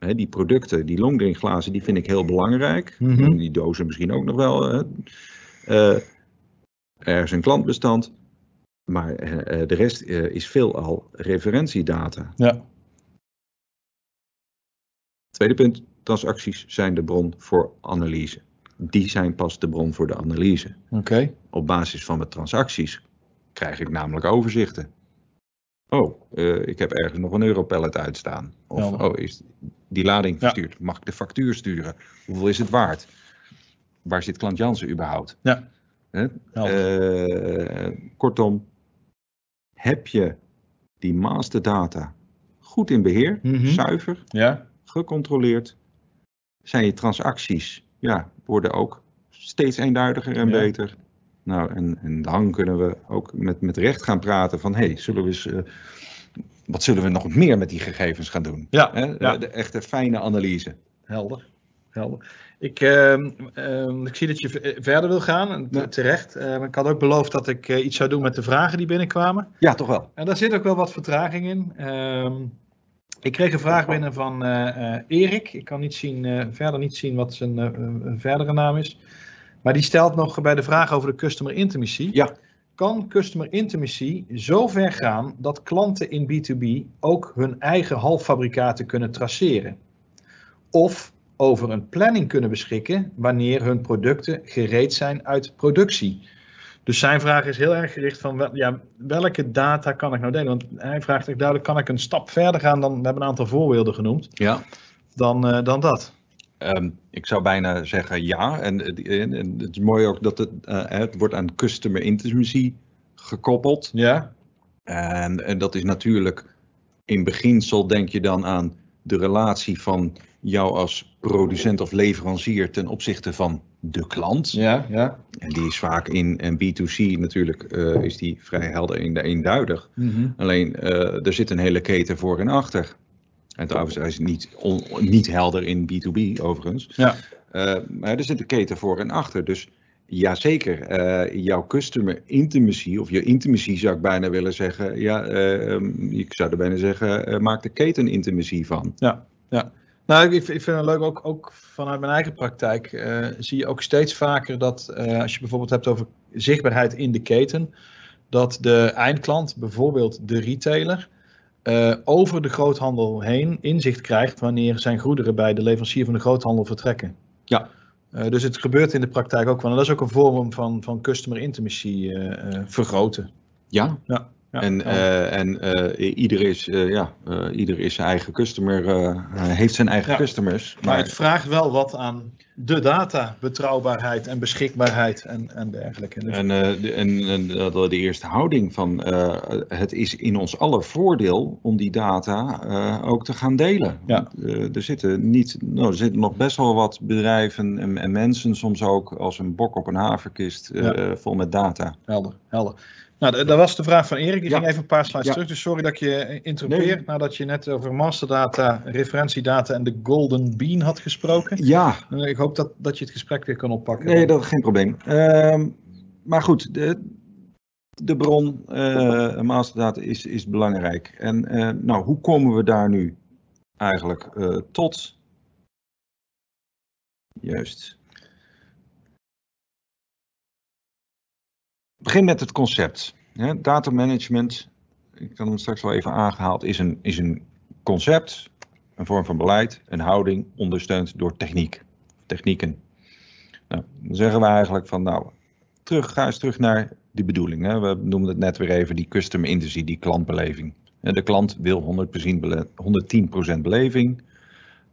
hè, die producten, die longdrinkglazen, die vind ik heel belangrijk. Mhm. Die dozen misschien ook nog wel. hè. Eh, er is een klantbestand. Maar eh, eh, de rest eh, is veelal referentiedata. Ja. Tweede punt, transacties zijn de bron voor analyse. Die zijn pas de bron voor de analyse. Oké. Op basis van mijn transacties krijg ik namelijk overzichten. Oh, ik heb ergens nog een europallet uitstaan. Of oh, is die lading Ja. verstuurd? Mag ik de factuur sturen? Hoeveel is het waard? Waar zit klant Jansen überhaupt? Ja. Hè? Eh, kortom, heb je die masterdata goed in beheer, Mhm. zuiver, Ja. gecontroleerd, zijn je transacties, ja, worden ook steeds eenduidiger en Ja. beter. Nou, en, en dan kunnen we ook met, met recht gaan praten van, hé, hey, zullen we eens, eh, wat zullen we nog meer met die gegevens gaan doen? Ja. De echte fijne analyse. Helder. Helder. Ik, ehm, ehm, ik zie dat je v- verder wil gaan, en te- Ja. terecht. Eh, maar ik had ook beloofd dat ik eh, iets zou doen met de vragen die binnenkwamen. Ja, toch wel. En daar zit ook wel wat vertraging in. Ehm, ik kreeg een vraag binnen van eh, eh, Erik. Ik kan niet zien, eh, verder niet zien wat zijn eh, eh, verdere naam is. Maar die stelt nog bij de vraag over de customer intimacy. Ja. Kan customer intimacy zo ver gaan dat klanten in B2B ook hun eigen halffabrikaten kunnen traceren? Of over een planning kunnen beschikken wanneer hun producten gereed zijn uit productie? Dus zijn vraag is heel erg gericht van ja, welke data kan ik nou delen? Want hij vraagt echt duidelijk, kan ik een stap verder gaan dan, we hebben een aantal voorbeelden genoemd, Ja. dan, eh, dan dat? Ehm, ik zou bijna zeggen ja. En, eh, en, en het is mooi ook dat het, eh, het wordt aan customer intimacy gekoppeld. Ja, En, en dat is natuurlijk, in beginsel denk je dan aan de relatie van jou als producent of leverancier ten opzichte van de klant. ja, ja. En die is vaak in en B2C natuurlijk, eh, is die vrij helder en eenduidig. Mhm. Alleen, eh, er zit een hele keten voor en achter. En trouwens, hij is niet, on- niet helder in B2B overigens. Ja. Eh, maar er zit een keten voor en achter. Dus jazeker, eh jouw customer intimacy, of je intimacy zou ik bijna willen zeggen. Ja, eh, ehm, ik zou er bijna zeggen, maak de keten intimacy van. Nou, ik, ik vind het leuk, ook, ook vanuit mijn eigen praktijk zie je ook steeds vaker dat als je bijvoorbeeld hebt over zichtbaarheid in de keten, dat de eindklant, bijvoorbeeld de retailer, eh, over de groothandel heen inzicht krijgt wanneer zijn goederen bij de leverancier van de groothandel vertrekken. Ja. Eh, dus het gebeurt in de praktijk ook wel. En dat is ook een vorm van, van customer intimacy eh, vergroten. Ja, Ja, ja, en, ja. en ieder, is, ja, ieder is zijn eigen customer, heeft zijn eigen customers. Maar het vraagt wel wat aan de data, betrouwbaarheid en beschikbaarheid en, en dergelijke. Dus, En, eh, de, en, en de, de eerste houding van eh, het is in ons aller voordeel om die data eh, ook te gaan delen. Ja. Want, er, zitten niet, nou, er zitten nog best wel wat bedrijven en, en mensen soms ook als een bok op een haverkist Ja. vol met data. helder, helder. Nou, dat was de vraag van Erik. Die Ja. ging even een paar slides Ja. terug. Dus sorry dat ik je interrompeer. Nee. Nadat je net over masterdata, referentiedata en de golden bean had gesproken. Ja, Ik hoop dat, dat je het gesprek weer kan oppakken. nee, dat is geen probleem. Ehm, maar goed, de, de bron eh masterdata is, is belangrijk. En eh, nou, hoe komen we daar nu eigenlijk eh, tot? Juist. Begin met het concept. Hè, data management, ik kan hem straks wel even aangehaald, is een, is een concept, een vorm van beleid, een houding, ondersteund door techniek, technieken. Nou, dan zeggen we eigenlijk van, nou, terug, ga eens terug naar die bedoeling. Hè. We noemden het net weer even die custom intimacy, die klantbeleving. De klant wil 100% bele- 110% beleving.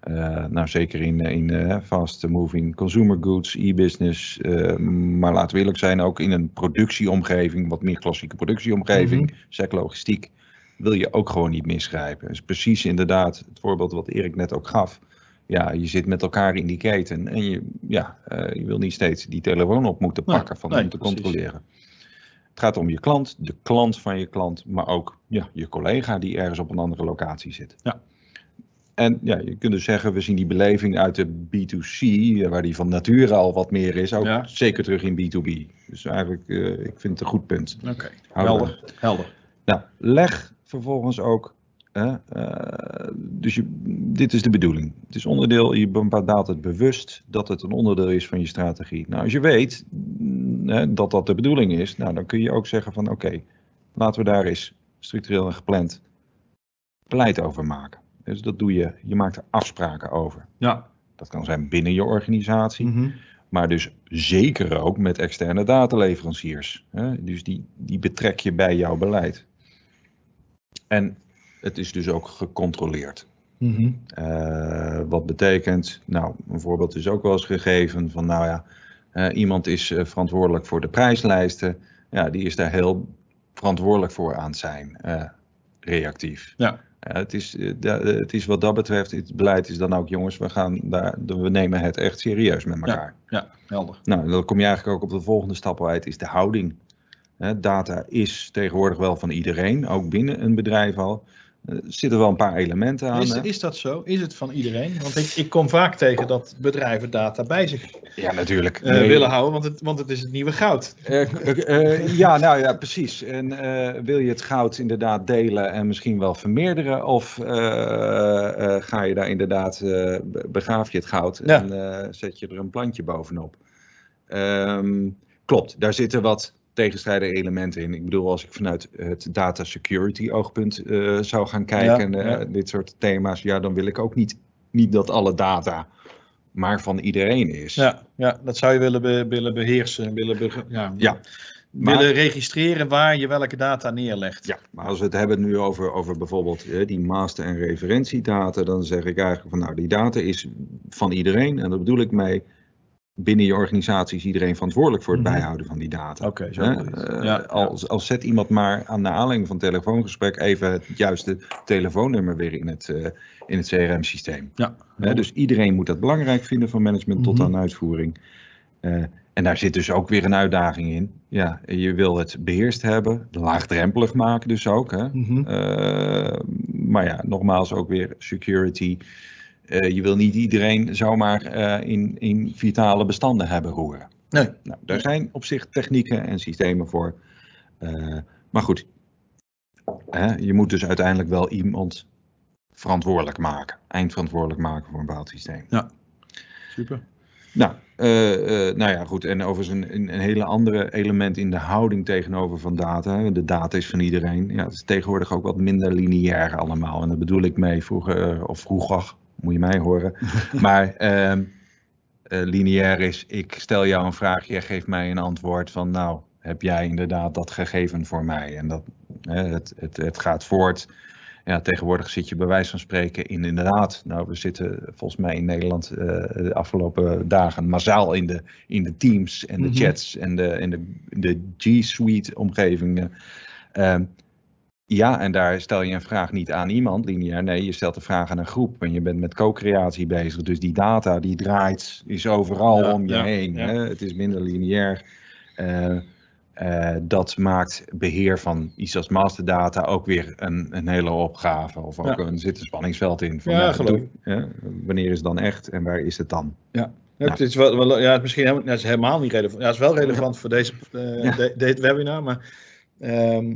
Uh, nou, zeker in, in uh, fast moving consumer goods, e-business. Uh, maar laten we eerlijk zijn, ook in een productieomgeving, wat meer klassieke productieomgeving, mm -hmm. logistiek, wil je ook gewoon niet misgrijpen. Dus precies inderdaad het voorbeeld wat Erik net ook gaf. Ja, je zit met elkaar in die keten en je, ja, je wil niet steeds die telefoon op moeten pakken van nee, om te precies. controleren. Het gaat om je klant, de klant van je klant, maar ook ja, je collega die ergens op een andere locatie zit. Ja. En ja, je kunt dus zeggen, we zien die beleving uit de B2C, waar die van nature al wat meer is, ook ja. zeker terug in B2B. Dus eigenlijk, uh, ik vind het een goed punt. Oké, okay. helder. helder. Nou, leg vervolgens ook, uh, uh, dus je, dit is de bedoeling. Het is onderdeel, je bepaalt het bewust dat het een onderdeel is van je strategie. Nou, als je weet dat dat de bedoeling is, nou, dan kun je ook zeggen van oké, laten we daar eens structureel en gepland beleid over maken. Dus dat doe je, je maakt er afspraken over. Ja. Dat kan zijn binnen je organisatie, mm -hmm. maar dus zeker ook met externe dataleveranciers. Hè? Dus die, die betrek je bij jouw beleid. En het is dus ook gecontroleerd. Mm -hmm. uh, wat betekent, nou, een voorbeeld is ook wel eens gegeven van, nou ja, uh, iemand is uh, verantwoordelijk voor de prijslijsten. Ja, die is daar heel verantwoordelijk voor aan zijn, reactief. Ja. Ja, het, is, het is wat dat betreft, het beleid is dan ook, jongens, we, gaan daar, we nemen het echt serieus met elkaar. Ja, ja helder. Nou, dan kom je eigenlijk ook op de volgende stap uit, is de houding. Data is tegenwoordig wel van iedereen, ook binnen een bedrijf al. Er zitten wel een paar elementen aan. Is, is dat zo? Is het van iedereen? Want ik, ik kom vaak tegen dat bedrijven data bij zich ja, natuurlijk. Uh, nee. willen houden, want het, want het is het nieuwe goud. Uh, uh, ja, nou ja, precies. En wil je het goud inderdaad delen en misschien wel vermeerderen? Of ga je daar inderdaad, begraaf je het goud ja. en zet je er een plantje bovenop? Um, klopt, daar zitten wat tegenstrijdige elementen in. Ik bedoel, als ik vanuit het data security oogpunt uh, zou gaan kijken, ja, ja. Uh, dit soort thema's, ja, dan wil ik ook niet, niet dat alle data maar van iedereen is. Ja, ja dat zou je willen, be, willen beheersen, willen, be, ja, ja. willen maar, registreren waar je welke data neerlegt. Ja, maar als we het hebben nu over, over bijvoorbeeld hè, die master- en referentiedata, dan zeg ik eigenlijk van nou, die data is van iedereen en daar bedoel ik mee binnen je organisatie is iedereen verantwoordelijk voor het Mhm. bijhouden van die data. Oké, zo. Eh, ja, als, als zet iemand maar aan de aanleiding van het telefoongesprek even het juiste telefoonnummer weer in het, eh, in het CRM-systeem. ja. Dus iedereen moet dat belangrijk vinden van management tot Mhm. aan uitvoering. Eh, en daar zit dus ook weer een uitdaging in. Ja, je wil het beheerst hebben, laagdrempelig maken dus ook. Hè? Mhm. Maar ja, nogmaals ook weer security. Eh, je wil niet iedereen zomaar eh, in, in vitale bestanden hebben roeren. Nee. Nou, daar zijn op zich technieken en systemen voor. Eh, maar goed, hè, je moet dus uiteindelijk wel iemand verantwoordelijk maken. Eindverantwoordelijk maken voor een bepaald systeem. Super. Nou, nou ja, goed. En overigens een, een, een hele andere element in de houding tegenover van data. De data is van iedereen. Ja, het is tegenwoordig ook wat minder lineair allemaal. En daar bedoel ik mee vroeger, of vroeger, moet je mij horen. maar ehm, eh, lineair is, ik stel jou een vraag, jij geeft mij een antwoord van, nou, heb jij inderdaad dat gegeven voor mij? En dat, het, het, het gaat voort. Ja, tegenwoordig zit je bij wijze van spreken in inderdaad, nou we zitten volgens mij in Nederland eh, de afgelopen dagen massaal in de, in de teams en de Mhm. chats en de, en de, de G Suite omgevingen. Ehm, ja, en daar stel je een vraag niet aan iemand lineair, nee, je stelt de vraag aan een groep en je bent met co-creatie bezig. Dus die data die draait, is overal Ja, om je ja, heen. ja. Hè? Het is minder lineair. Eh, eh, dat maakt beheer van iets als masterdata ook weer een, een hele opgave. Of ook een zit een spanningsveld in. Van, Ja, ja, geloof doe- hè, wanneer is het dan echt en waar is het dan? Ja, het is wel, wel- ja, het misschien helemaal, ja, het is helemaal niet relevant. Ja, het is wel relevant voor deze, eh, Ja. de- dit webinar, maar ehm, eh,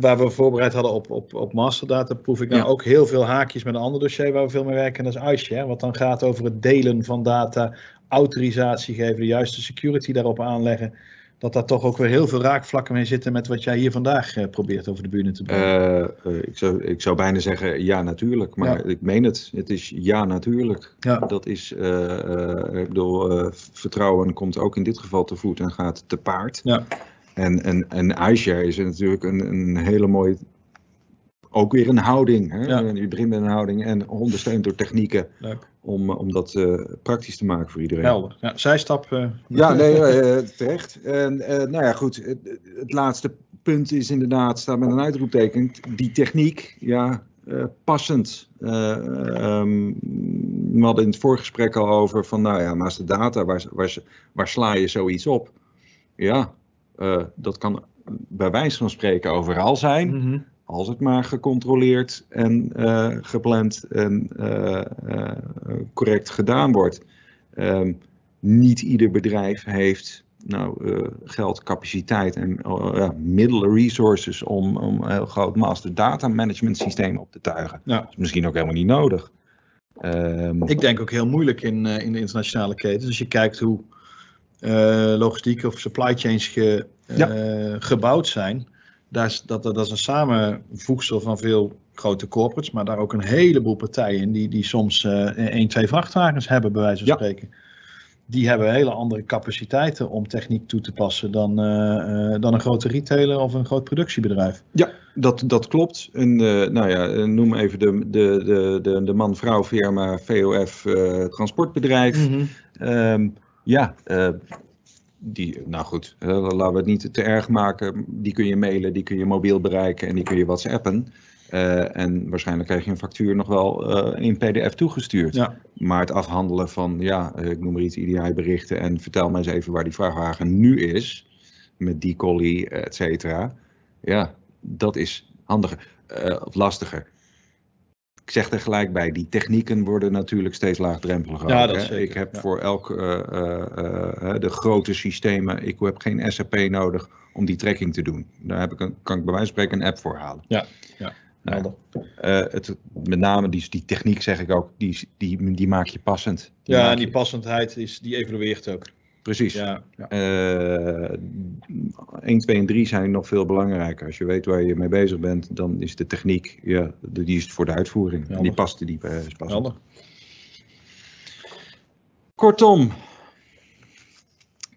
waar we voorbereid hadden op, op, op masterdata, proef ik nou Ja. ook heel veel haakjes met een ander dossier waar we veel mee werken, en dat is iShare, wat dan gaat over het delen van data, autorisatie geven, de juiste security daarop aanleggen. Dat daar toch ook weer heel veel raakvlakken mee zitten met wat jij hier vandaag eh, probeert over de bühne te brengen. Eh, eh, ik, zou, ik zou bijna zeggen ja natuurlijk, maar Ja. ik meen het. Het is ja natuurlijk. ja, Dat is, eh, eh, ik bedoel, eh, vertrouwen komt ook in dit geval te voet en gaat te paard. Ja. En, en, en iShare is natuurlijk een, een hele mooie ook weer een houding. Hè? Ja. Je begint met een houding en ondersteund door technieken Leuk. om, om dat eh, praktisch te maken voor iedereen. Helder. Ja, zijstap. eh, Ja, nee, eh, terecht. En nou ja, goed. Het, het laatste punt is inderdaad, staat met een uitroepteken, die techniek, ja, passend. Eh, ehm, we hadden in het voorgesprek al over van, nou ja, master data, waar, waar, waar sla je zoiets op? Ja, eh, dat kan bij wijze van spreken overal zijn, mhm. als het maar gecontroleerd en eh, gepland en eh, correct gedaan wordt. Ehm, niet ieder bedrijf heeft nou, geld, capaciteit en ja, middelen, resources om, om een heel groot master data management systeem op te tuigen. Ja. Dat is misschien ook helemaal niet nodig. Ehm, Ik denk ook heel moeilijk in, in de internationale ketens. Als je kijkt hoe logistiek of supply chains ge, eh, gebouwd zijn. Daar is, dat, dat is een samenvoegsel van veel grote corporates, maar daar ook een heleboel partijen in die, die soms eh één, twee vrachtwagens hebben, bij wijze van Ja. spreken. Die hebben hele andere capaciteiten om techniek toe te passen dan, eh, eh, dan een grote retailer of een groot productiebedrijf. Ja, dat, dat klopt. En eh, nou ja, eh, noem even de, de, de, de, man-vrouw firma VOF eh, transportbedrijf. Ehm, ja, eh, die, nou goed, eh, laten we het niet te erg maken. Die kun je mailen, die kun je mobiel bereiken en die kun je whatsappen. Eh, en waarschijnlijk krijg je een factuur nog wel in PDF toegestuurd. Ja. Maar het afhandelen van, ja, ik noem maar iets, IDI-berichten en vertel mij eens even waar die vrachtwagen nu is, met die collie, et cetera. Ja, dat is handiger, of lastiger. Ik zeg er gelijk bij, die technieken worden natuurlijk steeds laagdrempeliger. Ja, ook, dat hè. zeker, Ik heb ja. voor elk eh, eh, eh, de grote systemen, ik heb geen SAP nodig om die tracking te doen. Daar heb ik een, kan ik bij wijze van spreken een app voor halen. Ja, ja. Nou, het, met name die, die techniek zeg ik ook, die, die, die maak je passend. Die Ja, en die je- passendheid is, die evalueert ook. Precies. Ja. Eh, 1, 2 en 3 zijn nog veel belangrijker. Als je weet waar je mee bezig bent, dan is de techniek, ja, de- die is voor de uitvoering. En die Helder. past die eh, is passend. Helder. Kortom,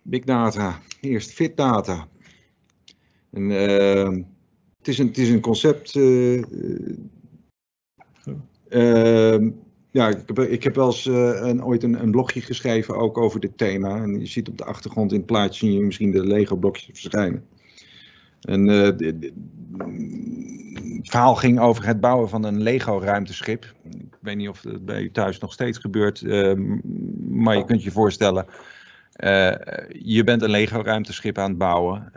big data, eerst fit data. En, eh, het, is een, het is een concept. eh, ja, ik heb, ik heb wel eens eh, een, ooit een, een blogje geschreven ook over dit thema. En je ziet op de achtergrond in het plaatje misschien de Lego-blokjes verschijnen. En eh, het verhaal ging over het bouwen van een Lego-ruimteschip. Ik weet niet of het bij u thuis nog steeds gebeurt, eh, maar je kunt je voorstellen. je bent een Lego-ruimteschip aan het bouwen.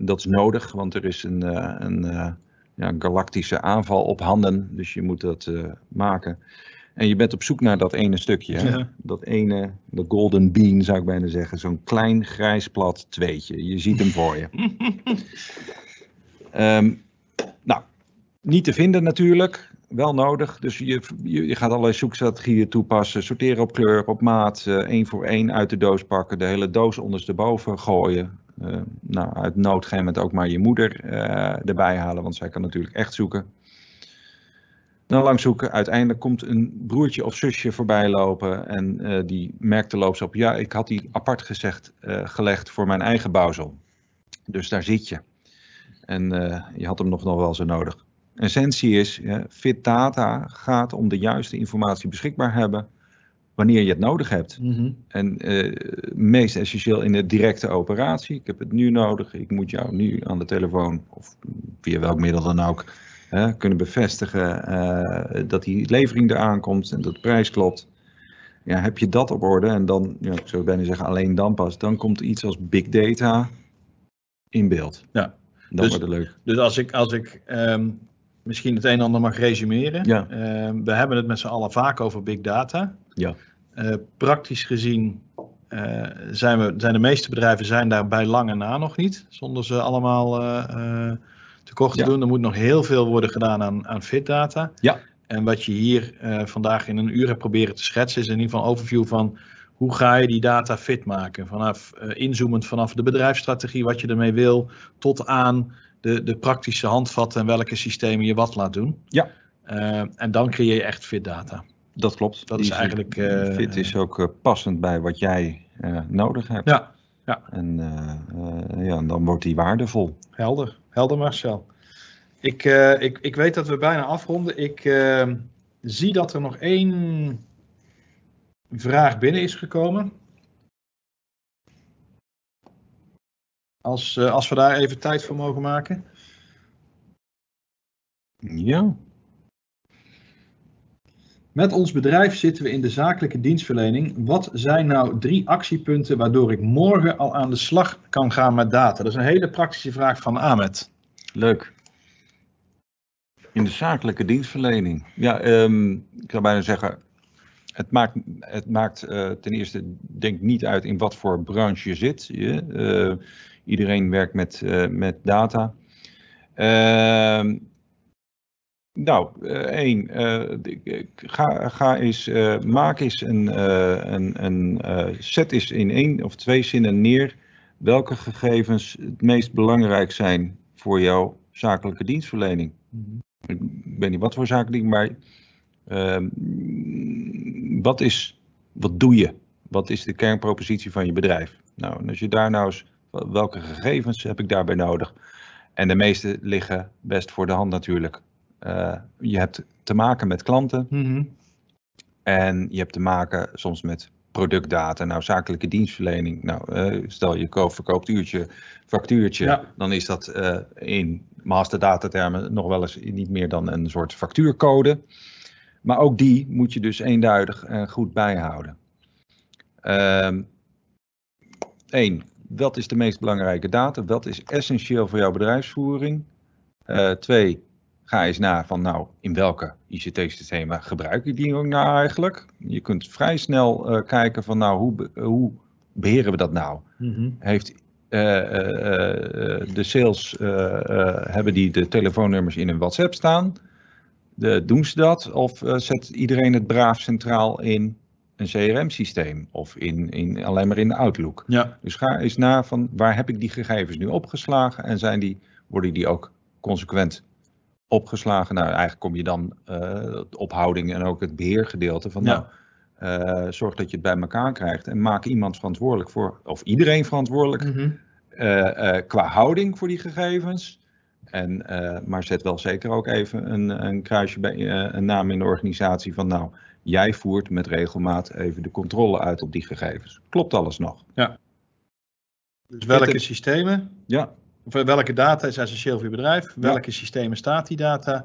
Dat is nodig, want er is een, een ja, galactische aanval op handen. Dus je moet dat eh, maken. En je bent op zoek naar dat ene stukje. Hè? Ja. Dat ene, de golden bean zou ik bijna zeggen. Zo'n klein grijs plat tweetje. Je ziet hem voor je. Ehm, nou, niet te vinden natuurlijk. Wel nodig. Dus je, je, je gaat allerlei zoekstrategieën toepassen. Sorteren op kleur, op maat. eh, één voor één uit de doos pakken. De hele doos ondersteboven gooien. Eh, nou, uit nood met ook maar je moeder eh, erbij halen. Want zij kan natuurlijk echt zoeken. Dan lang zoeken. Uiteindelijk komt een broertje of zusje voorbij lopen. En eh, die merkt de loops op. Ja, ik had die apart gezegd, eh, gelegd voor mijn eigen bouwsel. Dus daar zit je. En je had hem nog, nog wel zo nodig. Essentie is, fit data gaat om de juiste informatie beschikbaar hebben wanneer je het nodig hebt. Mhm. En eh, meest essentieel in de directe operatie. Ik heb het nu nodig. Ik moet jou nu aan de telefoon of via welk middel dan ook hè, kunnen bevestigen eh, dat die levering eraan komt en dat de prijs klopt. Ja, heb je dat op orde en dan, ja, ik zou bijna zeggen alleen dan pas, dan komt iets als big data in beeld. Ja. Dan Dus- wordt het leuk. Dus als ik, als ik ehm, misschien het een en ander mag resumeren. Ja. Ehm, we hebben het met z'n allen vaak over big data. Ja. Eh, praktisch gezien eh, zijn, we, zijn de meeste bedrijven zijn daar bij lange na nog niet. Zonder ze allemaal eh, tekort te Ja. doen. Er moet nog heel veel worden gedaan aan, aan fit data. Ja. En wat je hier vandaag in een uur hebt proberen te schetsen, is in ieder geval een overview van hoe ga je die data fit maken. Vanaf inzoomend vanaf de bedrijfsstrategie, wat je ermee wil, tot aan de, de praktische handvatten en welke systemen je wat laat doen. Ja. En dan creëer je echt fit data. Dat klopt. Dat is eigenlijk, eh, fit is ook eh, passend bij wat jij eh, nodig hebt. Ja, En, ja, en dan wordt die waardevol. helder. Helder Marcel. Ik, ik, ik weet dat we bijna afronden. Ik zie dat er nog één vraag binnen is gekomen. Als, als we daar even tijd voor mogen maken. Ja. Met ons bedrijf zitten we in de zakelijke dienstverlening. Wat zijn nou drie actiepunten waardoor ik morgen al aan de slag kan gaan met data? Dat is een hele praktische vraag van Ahmed. Leuk. In de zakelijke dienstverlening. Ja, um, ik zou bijna zeggen, het maakt, het maakt uh, ten eerste denk niet uit in wat voor branche je zit. Je, uh, iedereen werkt met, uh, met data. Uh, nou, één, ga, ga eens, maak eens een, een, een zet eens in één of twee zinnen neer welke gegevens het meest belangrijk zijn voor jouw zakelijke dienstverlening. -hmm. Ik weet niet wat voor zakelijk, maar uh, wat, is, wat doe je? Wat is de kernpropositie van je bedrijf? Nou, en als je daar nou eens, welke gegevens heb ik daarbij nodig? En de meeste liggen best voor de hand natuurlijk. Uh, je hebt te maken met klanten mm -hmm. en je hebt te maken soms met productdata, nou zakelijke dienstverlening. Nou, uh, stel je koopt, verkoopt uurtje, factuurtje, Ja. dan is dat uh, in masterdata termen nog wel eens niet meer dan een soort factuurcode. Maar ook die moet je dus eenduidig en goed bijhouden. Eén, um, wat is de meest belangrijke data? Wat is essentieel voor jouw bedrijfsvoering? Twee, ga eens na van nou, in welke ICT-systemen gebruik ik die nou eigenlijk? Je kunt vrij snel uh, kijken van nou, hoe, hoe beheren we dat nou? Mm -hmm. Heeft uh, uh, de sales, hebben die de telefoonnummers in een WhatsApp staan? De, doen ze dat? Of zet iedereen het braaf centraal in een CRM-systeem? Of in, in, alleen maar in de Outlook? Ja. Dus ga eens na van waar heb ik die gegevens nu opgeslagen? En zijn die, worden die ook consequent opgeslagen. Nou, eigenlijk kom je dan uh, de ophouding en ook het beheergedeelte van. Ja. Nou, uh, zorg dat je het bij elkaar krijgt en maak iemand verantwoordelijk voor, of iedereen verantwoordelijk Mm -hmm. uh, qua houding voor die gegevens. En, maar zet wel zeker ook even een, een kruisje bij een naam in de organisatie van, nou, jij voert met regelmaat even de controle uit op die gegevens. Klopt alles nog? Ja. Dus welke systemen? Ja. Welke data is essentieel voor je bedrijf? Welke ja. systemen staat die data?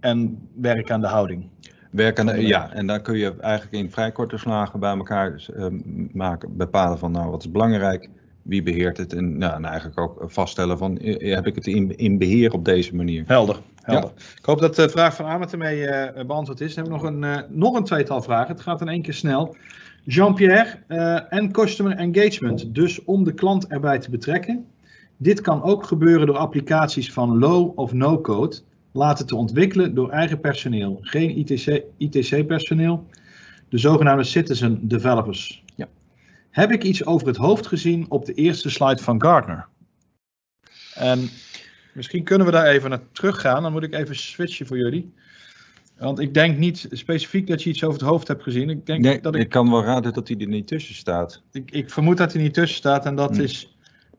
En werk aan de houding. Werk aan de, ja, en dan kun je eigenlijk in vrij korte slagen bij elkaar uh, maken, bepalen van nou wat is belangrijk, wie beheert het en, nou, en eigenlijk ook vaststellen van heb ik het in, in beheer op deze manier. Helder, helder. Ja. Ik hoop dat de vraag van Ahmed ermee uh, beantwoord is. Dan hebben we nog een, uh, nog een tweetal vragen. Het gaat in één keer snel. Jean-Pierre en Customer Engagement, dus om de klant erbij te betrekken. Dit kan ook gebeuren door applicaties van low of no-code laten te ontwikkelen door eigen personeel, geen ITC-personeel, ITC de zogenaamde citizen developers. Ja. Heb ik iets over het hoofd gezien op de eerste slide van Gartner? En misschien kunnen we daar even naar teruggaan, dan moet ik even switchen voor jullie. Want ik denk niet specifiek dat je iets over het hoofd hebt gezien. Ik, denk nee, dat ik... ik kan wel raden dat hij er niet tussen staat. Ik, ik vermoed dat hij niet tussen staat en dat is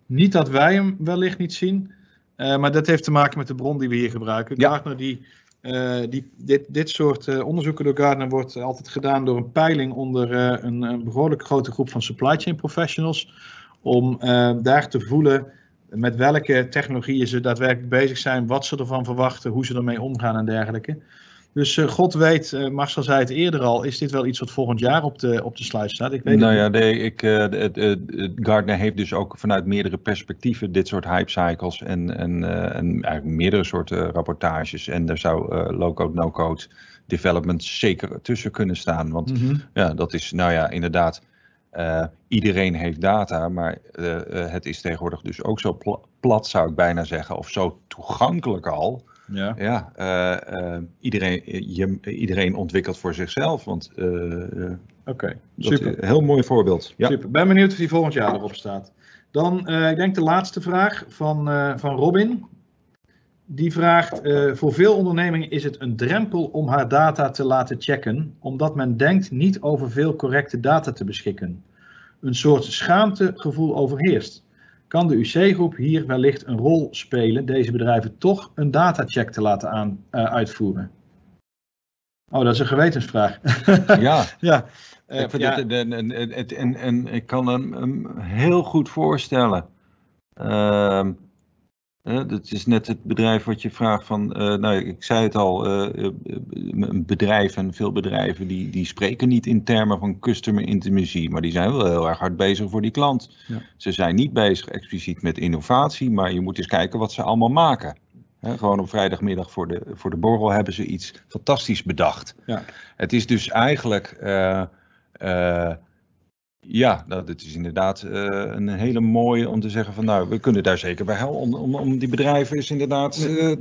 niet dat wij hem wellicht niet zien, uh, maar dat heeft te maken met de bron die we hier gebruiken. Ja. Gardner, die, uh, die, dit, dit soort uh, onderzoeken door Gardner wordt altijd gedaan door een peiling onder een, een, behoorlijk grote groep van supply chain professionals. Om daar te voelen met welke technologieën ze daadwerkelijk bezig zijn, wat ze ervan verwachten, hoe ze ermee omgaan en dergelijke. Dus uh, God weet, uh, Marcel zei het eerder al, is dit wel iets wat volgend jaar op de, op de slide staat? Ik weet nou ja, nee, ik, uh, de Gardner heeft dus ook vanuit meerdere perspectieven dit soort hype cycles en, en, en eigenlijk meerdere soorten rapportages. En daar zou low-code, no-code development zeker tussen kunnen staan. Want Mhm. mm -hmm. ja, dat is nou ja, inderdaad, iedereen heeft data, maar het is tegenwoordig dus ook zo pl plat zou ik bijna zeggen, of zo toegankelijk al. Ja, ja uh, uh, iedereen, je, iedereen ontwikkelt voor zichzelf. Want, uh, Oké, okay, super. Heel mooi voorbeeld. Ja. Super. Ben benieuwd of die volgend jaar erop staat. Dan, ik denk de laatste vraag van, van Robin. Die vraagt: Voor veel ondernemingen is het een drempel om haar data te laten checken, omdat men denkt niet over veel correcte data te beschikken. Een soort schaamtegevoel overheerst. Kan de UC-groep hier wellicht een rol spelen deze bedrijven toch een datacheck te laten aan, uh, uitvoeren? Oh, dat is een gewetensvraag. Ja, ja. Uh, ik, vind ja. Het, en, en, en, en, ik kan hem, hem heel goed voorstellen. Uh, dat is net het bedrijf wat je vraagt van, uh, nou ik zei het al, uh, bedrijven, veel bedrijven die, die spreken niet in termen van customer intimacy, maar die zijn wel heel erg hard bezig voor die klant. Ja. Ze zijn niet bezig expliciet met innovatie, maar je moet eens kijken wat ze allemaal maken. He, gewoon op vrijdagmiddag voor de, voor de borrel hebben ze iets fantastisch bedacht. Ja. Het is dus eigenlijk uh, ja, dat het is inderdaad uh, een hele mooie om te zeggen van nou, we kunnen daar zeker bij helpen. Om, om, om die bedrijven is inderdaad. Uh,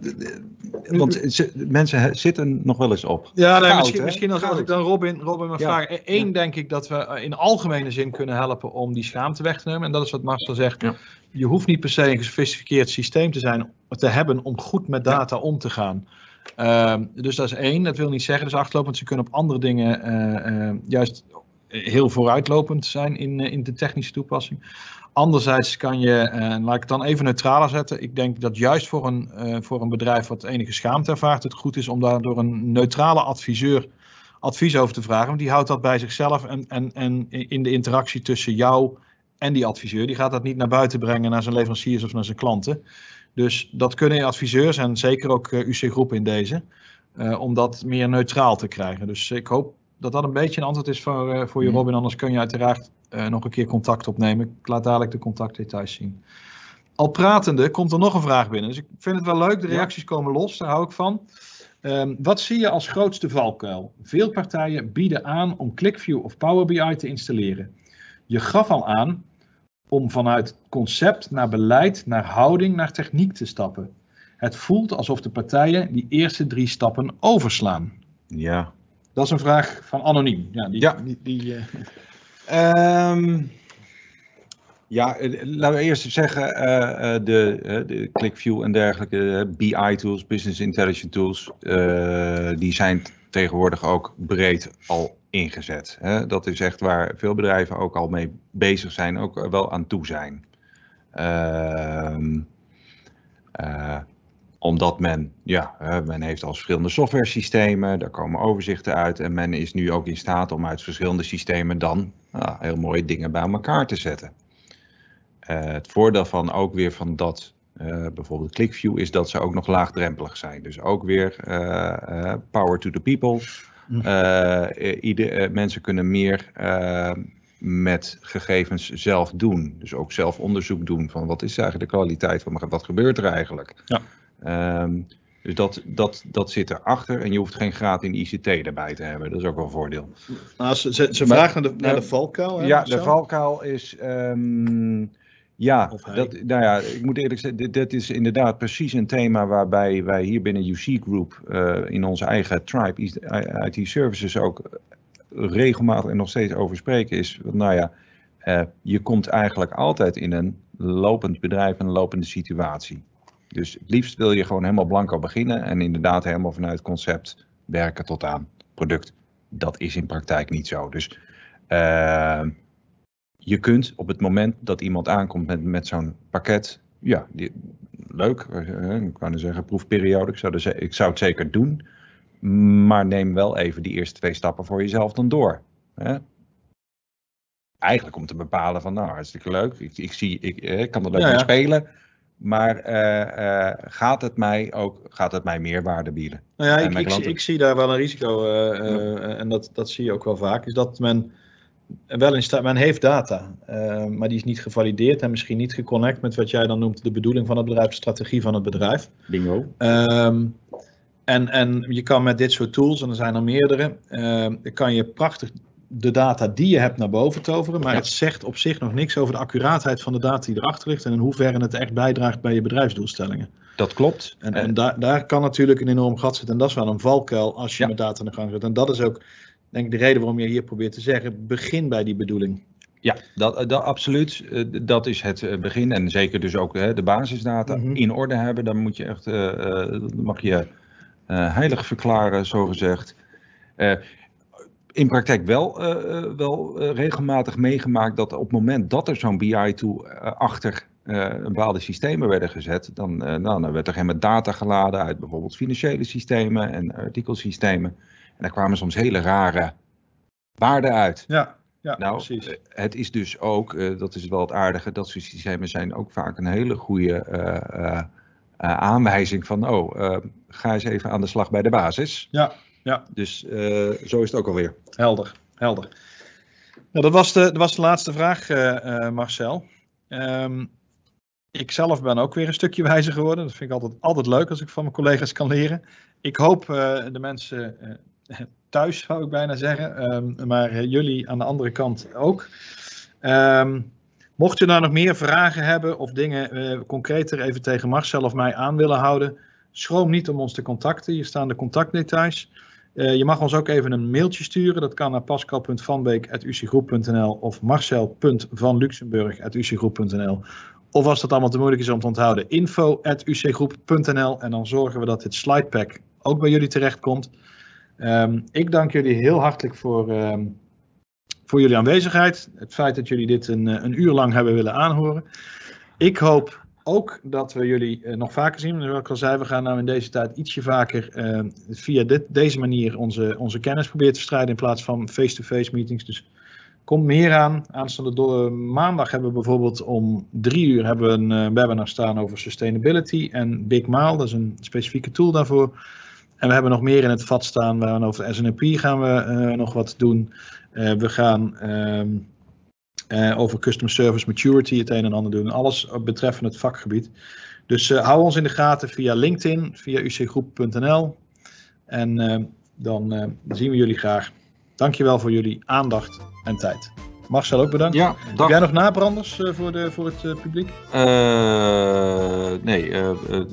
want ze, mensen zitten nog wel eens op. Ja, nee, Koud, misschien, misschien als, als, ik dan Robin, Robin mag ja. vragen. Eén, ja. denk ik dat we in algemene zin kunnen helpen om die schaamte weg te nemen. En dat is wat Marcel zegt. Ja. Je hoeft niet per se een gesofistikeerd systeem te zijn, te hebben om goed met data om te gaan. Uh, dus dat is één. Dat wil niet zeggen, dus achterlopend, ze kunnen op andere dingen uh, juist heel vooruitlopend zijn in, eh, in de technische toepassing. Anderzijds kan je, en eh, laat ik het dan even neutraler zetten, ik denk dat juist voor een, uh, voor een bedrijf wat enige schaamte ervaart, het goed is om daar door een neutrale adviseur advies over te vragen. Want die houdt dat bij zichzelf en, en, en in de interactie tussen jou en die adviseur. Die gaat dat niet naar buiten brengen naar zijn leveranciers of naar zijn klanten. Dus dat kunnen adviseurs en zeker ook UC Groep in deze, om dat meer neutraal te krijgen. Dus ik hoop dat dat een beetje een antwoord is voor, uh, voor je, mm. Robin. Anders kun je uiteraard uh, nog een keer contact opnemen. Ik laat dadelijk de contactdetails zien. Al pratende komt er nog een vraag binnen. Dus ik vind het wel leuk. De reacties komen los. Daar hou ik van. Um, wat zie je als grootste valkuil? Veel partijen bieden aan om ClickView of Power BI te installeren. Je gaf al aan om vanuit concept naar beleid, naar houding, naar techniek te stappen. Het voelt alsof de partijen die eerste drie stappen overslaan. Ja, dat is een vraag van anoniem. Ja, die, ja. Die, die, uh... um, ja, laten we eerst zeggen, uh, de, de ClickView en dergelijke BI-tools, Business Intelligence tools, die zijn tegenwoordig ook breed al ingezet. Hè? Dat is echt waar veel bedrijven ook al mee bezig zijn, ook wel aan toe zijn. Uh, omdat men, ja, men heeft al verschillende software systemen, daar komen overzichten uit en men is nu ook in staat om uit verschillende systemen dan nou, heel mooie dingen bij elkaar te zetten. Uh, het voordeel van ook weer van dat, uh, bijvoorbeeld ClickView, is dat ze ook nog laagdrempelig zijn. Dus ook weer uh, power to the people. Hm. Ieder, mensen kunnen meer met gegevens zelf doen. Dus ook zelf onderzoek doen van wat is eigenlijk de kwaliteit van wat gebeurt er eigenlijk. Ja. Um, dus dat, dat, dat zit erachter en je hoeft geen graad in ICT erbij te hebben. Dat is ook wel een voordeel. Nou, ze, ze, ze vragen naar de, naar de valkuil. Hè, ja, de valkuil is. Um, ja, dat, nou ja, ik moet eerlijk zeggen, dit, dit, is inderdaad precies een thema waarbij wij hier binnen UC Group uh, in onze eigen tribe IT Services ook regelmatig en nog steeds over spreken. Is, nou ja, uh, je komt eigenlijk altijd in een lopend bedrijf, een lopende situatie. Dus het liefst wil je gewoon helemaal blanco beginnen en inderdaad helemaal vanuit concept werken tot aan product. Dat is in praktijk niet zo. Dus uh, je kunt op het moment dat iemand aankomt met, met zo'n pakket, ja, die, leuk, uh, ik kan zeggen proefperiode, ik zou, de, ik zou het zeker doen. Maar neem wel even die eerste twee stappen voor jezelf dan door. Hè? Eigenlijk om te bepalen van, nou, hartstikke leuk, ik, ik, zie, ik, ik kan er leuk ja, mee ja. spelen. Maar uh, uh, gaat, het mij ook, gaat het mij meerwaarde bieden? Nou ja, ik, ik, zie, ik, zie daar wel een risico, uh, ja. en dat, dat zie je ook wel vaak, is dat men wel in staat, men heeft data, maar die is niet gevalideerd en misschien niet geconnect met wat jij dan noemt de bedoeling van het bedrijf, de strategie van het bedrijf. Bingo. Um, en, en je kan met dit soort tools, en er zijn er meerdere, kan je prachtig de data die je hebt naar boven toveren, maar ja. het zegt op zich nog niks over de accuraatheid van de data die erachter ligt en in hoeverre het echt bijdraagt bij je bedrijfsdoelstellingen. Dat klopt. En, en daar, daar kan natuurlijk een enorm gat zitten en dat is wel een valkuil als je ja. met data aan de gang zet. En dat is ook, denk ik, de reden waarom je hier probeert te zeggen, begin bij die bedoeling. Ja, dat, dat, absoluut. Dat is het eh, begin. En zeker dus ook de basisdata mm -hmm. in orde hebben. Dan moet je echt, uh, mag je uh, heilig verklaren, zogezegd. Uh, in praktijk wel, uh, wel uh, regelmatig meegemaakt dat op het moment dat er zo'n BI-tool achter bepaalde systemen werden gezet, dan, nou, dan werd er geen data geladen uit bijvoorbeeld financiële systemen en artikelsystemen. En daar kwamen soms hele rare waarden uit. Ja, ja nou, precies. Het is dus ook, dat is wel het aardige, dat soort systemen zijn ook vaak een hele goede aanwijzing van, oh, ga eens even aan de slag bij de basis. Ja, ja. Dus uh, zo is het ook alweer. Helder, helder. Nou, dat, was de, dat was de laatste vraag, uh, uh, Marcel. Um, ik zelf ben ook weer een stukje wijzer geworden. Dat vind ik altijd, altijd leuk als ik van mijn collega's kan leren. Ik hoop de mensen thuis, zou ik bijna zeggen. Um, maar jullie aan de andere kant ook. Um, mocht je nou nog meer vragen hebben of dingen concreter even tegen Marcel of mij aan willen houden, schroom niet om ons te contacten. Hier staan de contactdetails. Uh, je mag ons ook even een mailtje sturen. Dat kan naar pascal.vanbeek.ucgroep.nl of marcel.vanluxemburg.ucgroep.nl. Of als dat allemaal te moeilijk is om te onthouden, info.ucgroep.nl. En dan zorgen we dat dit slidepack ook bij jullie terechtkomt. Um, ik dank jullie heel hartelijk voor, um, voor jullie aanwezigheid. Het feit dat jullie dit een, een uur lang hebben willen aanhoren. Ik hoop ook dat we jullie uh, nog vaker zien. Zoals ik al zei, we gaan nou in deze tijd ietsje vaker uh, via dit, deze manier onze, onze kennis proberen te verspreiden in plaats van face-to-face -face meetings. Dus komt meer aan. Aanstaande door, maandag hebben we bijvoorbeeld om drie uur hebben we een webinar staan over sustainability en Big Maal. Dat is een specifieke tool daarvoor. En we hebben nog meer in het vat staan. We over SNP gaan we nog wat doen. we gaan ehm, uh, over customer service maturity het een en ander doen. Alles betreffende het vakgebied. Dus uh, hou ons in de gaten via LinkedIn, via ucgroep.nl. En uh, dan zien we jullie graag. Dankjewel voor jullie aandacht en tijd. Marcel ook bedankt. Ja, Heb jij nog nabranders voor, de, voor het publiek? nee,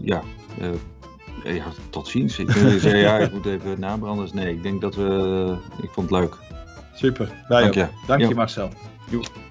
ja. ja. Tot ziens. Ik zei ja, ik moet even nabranders. Nee, ik denk dat we. Ik vond het leuk. Super. Dank je. Dank je, Marcel. Joep.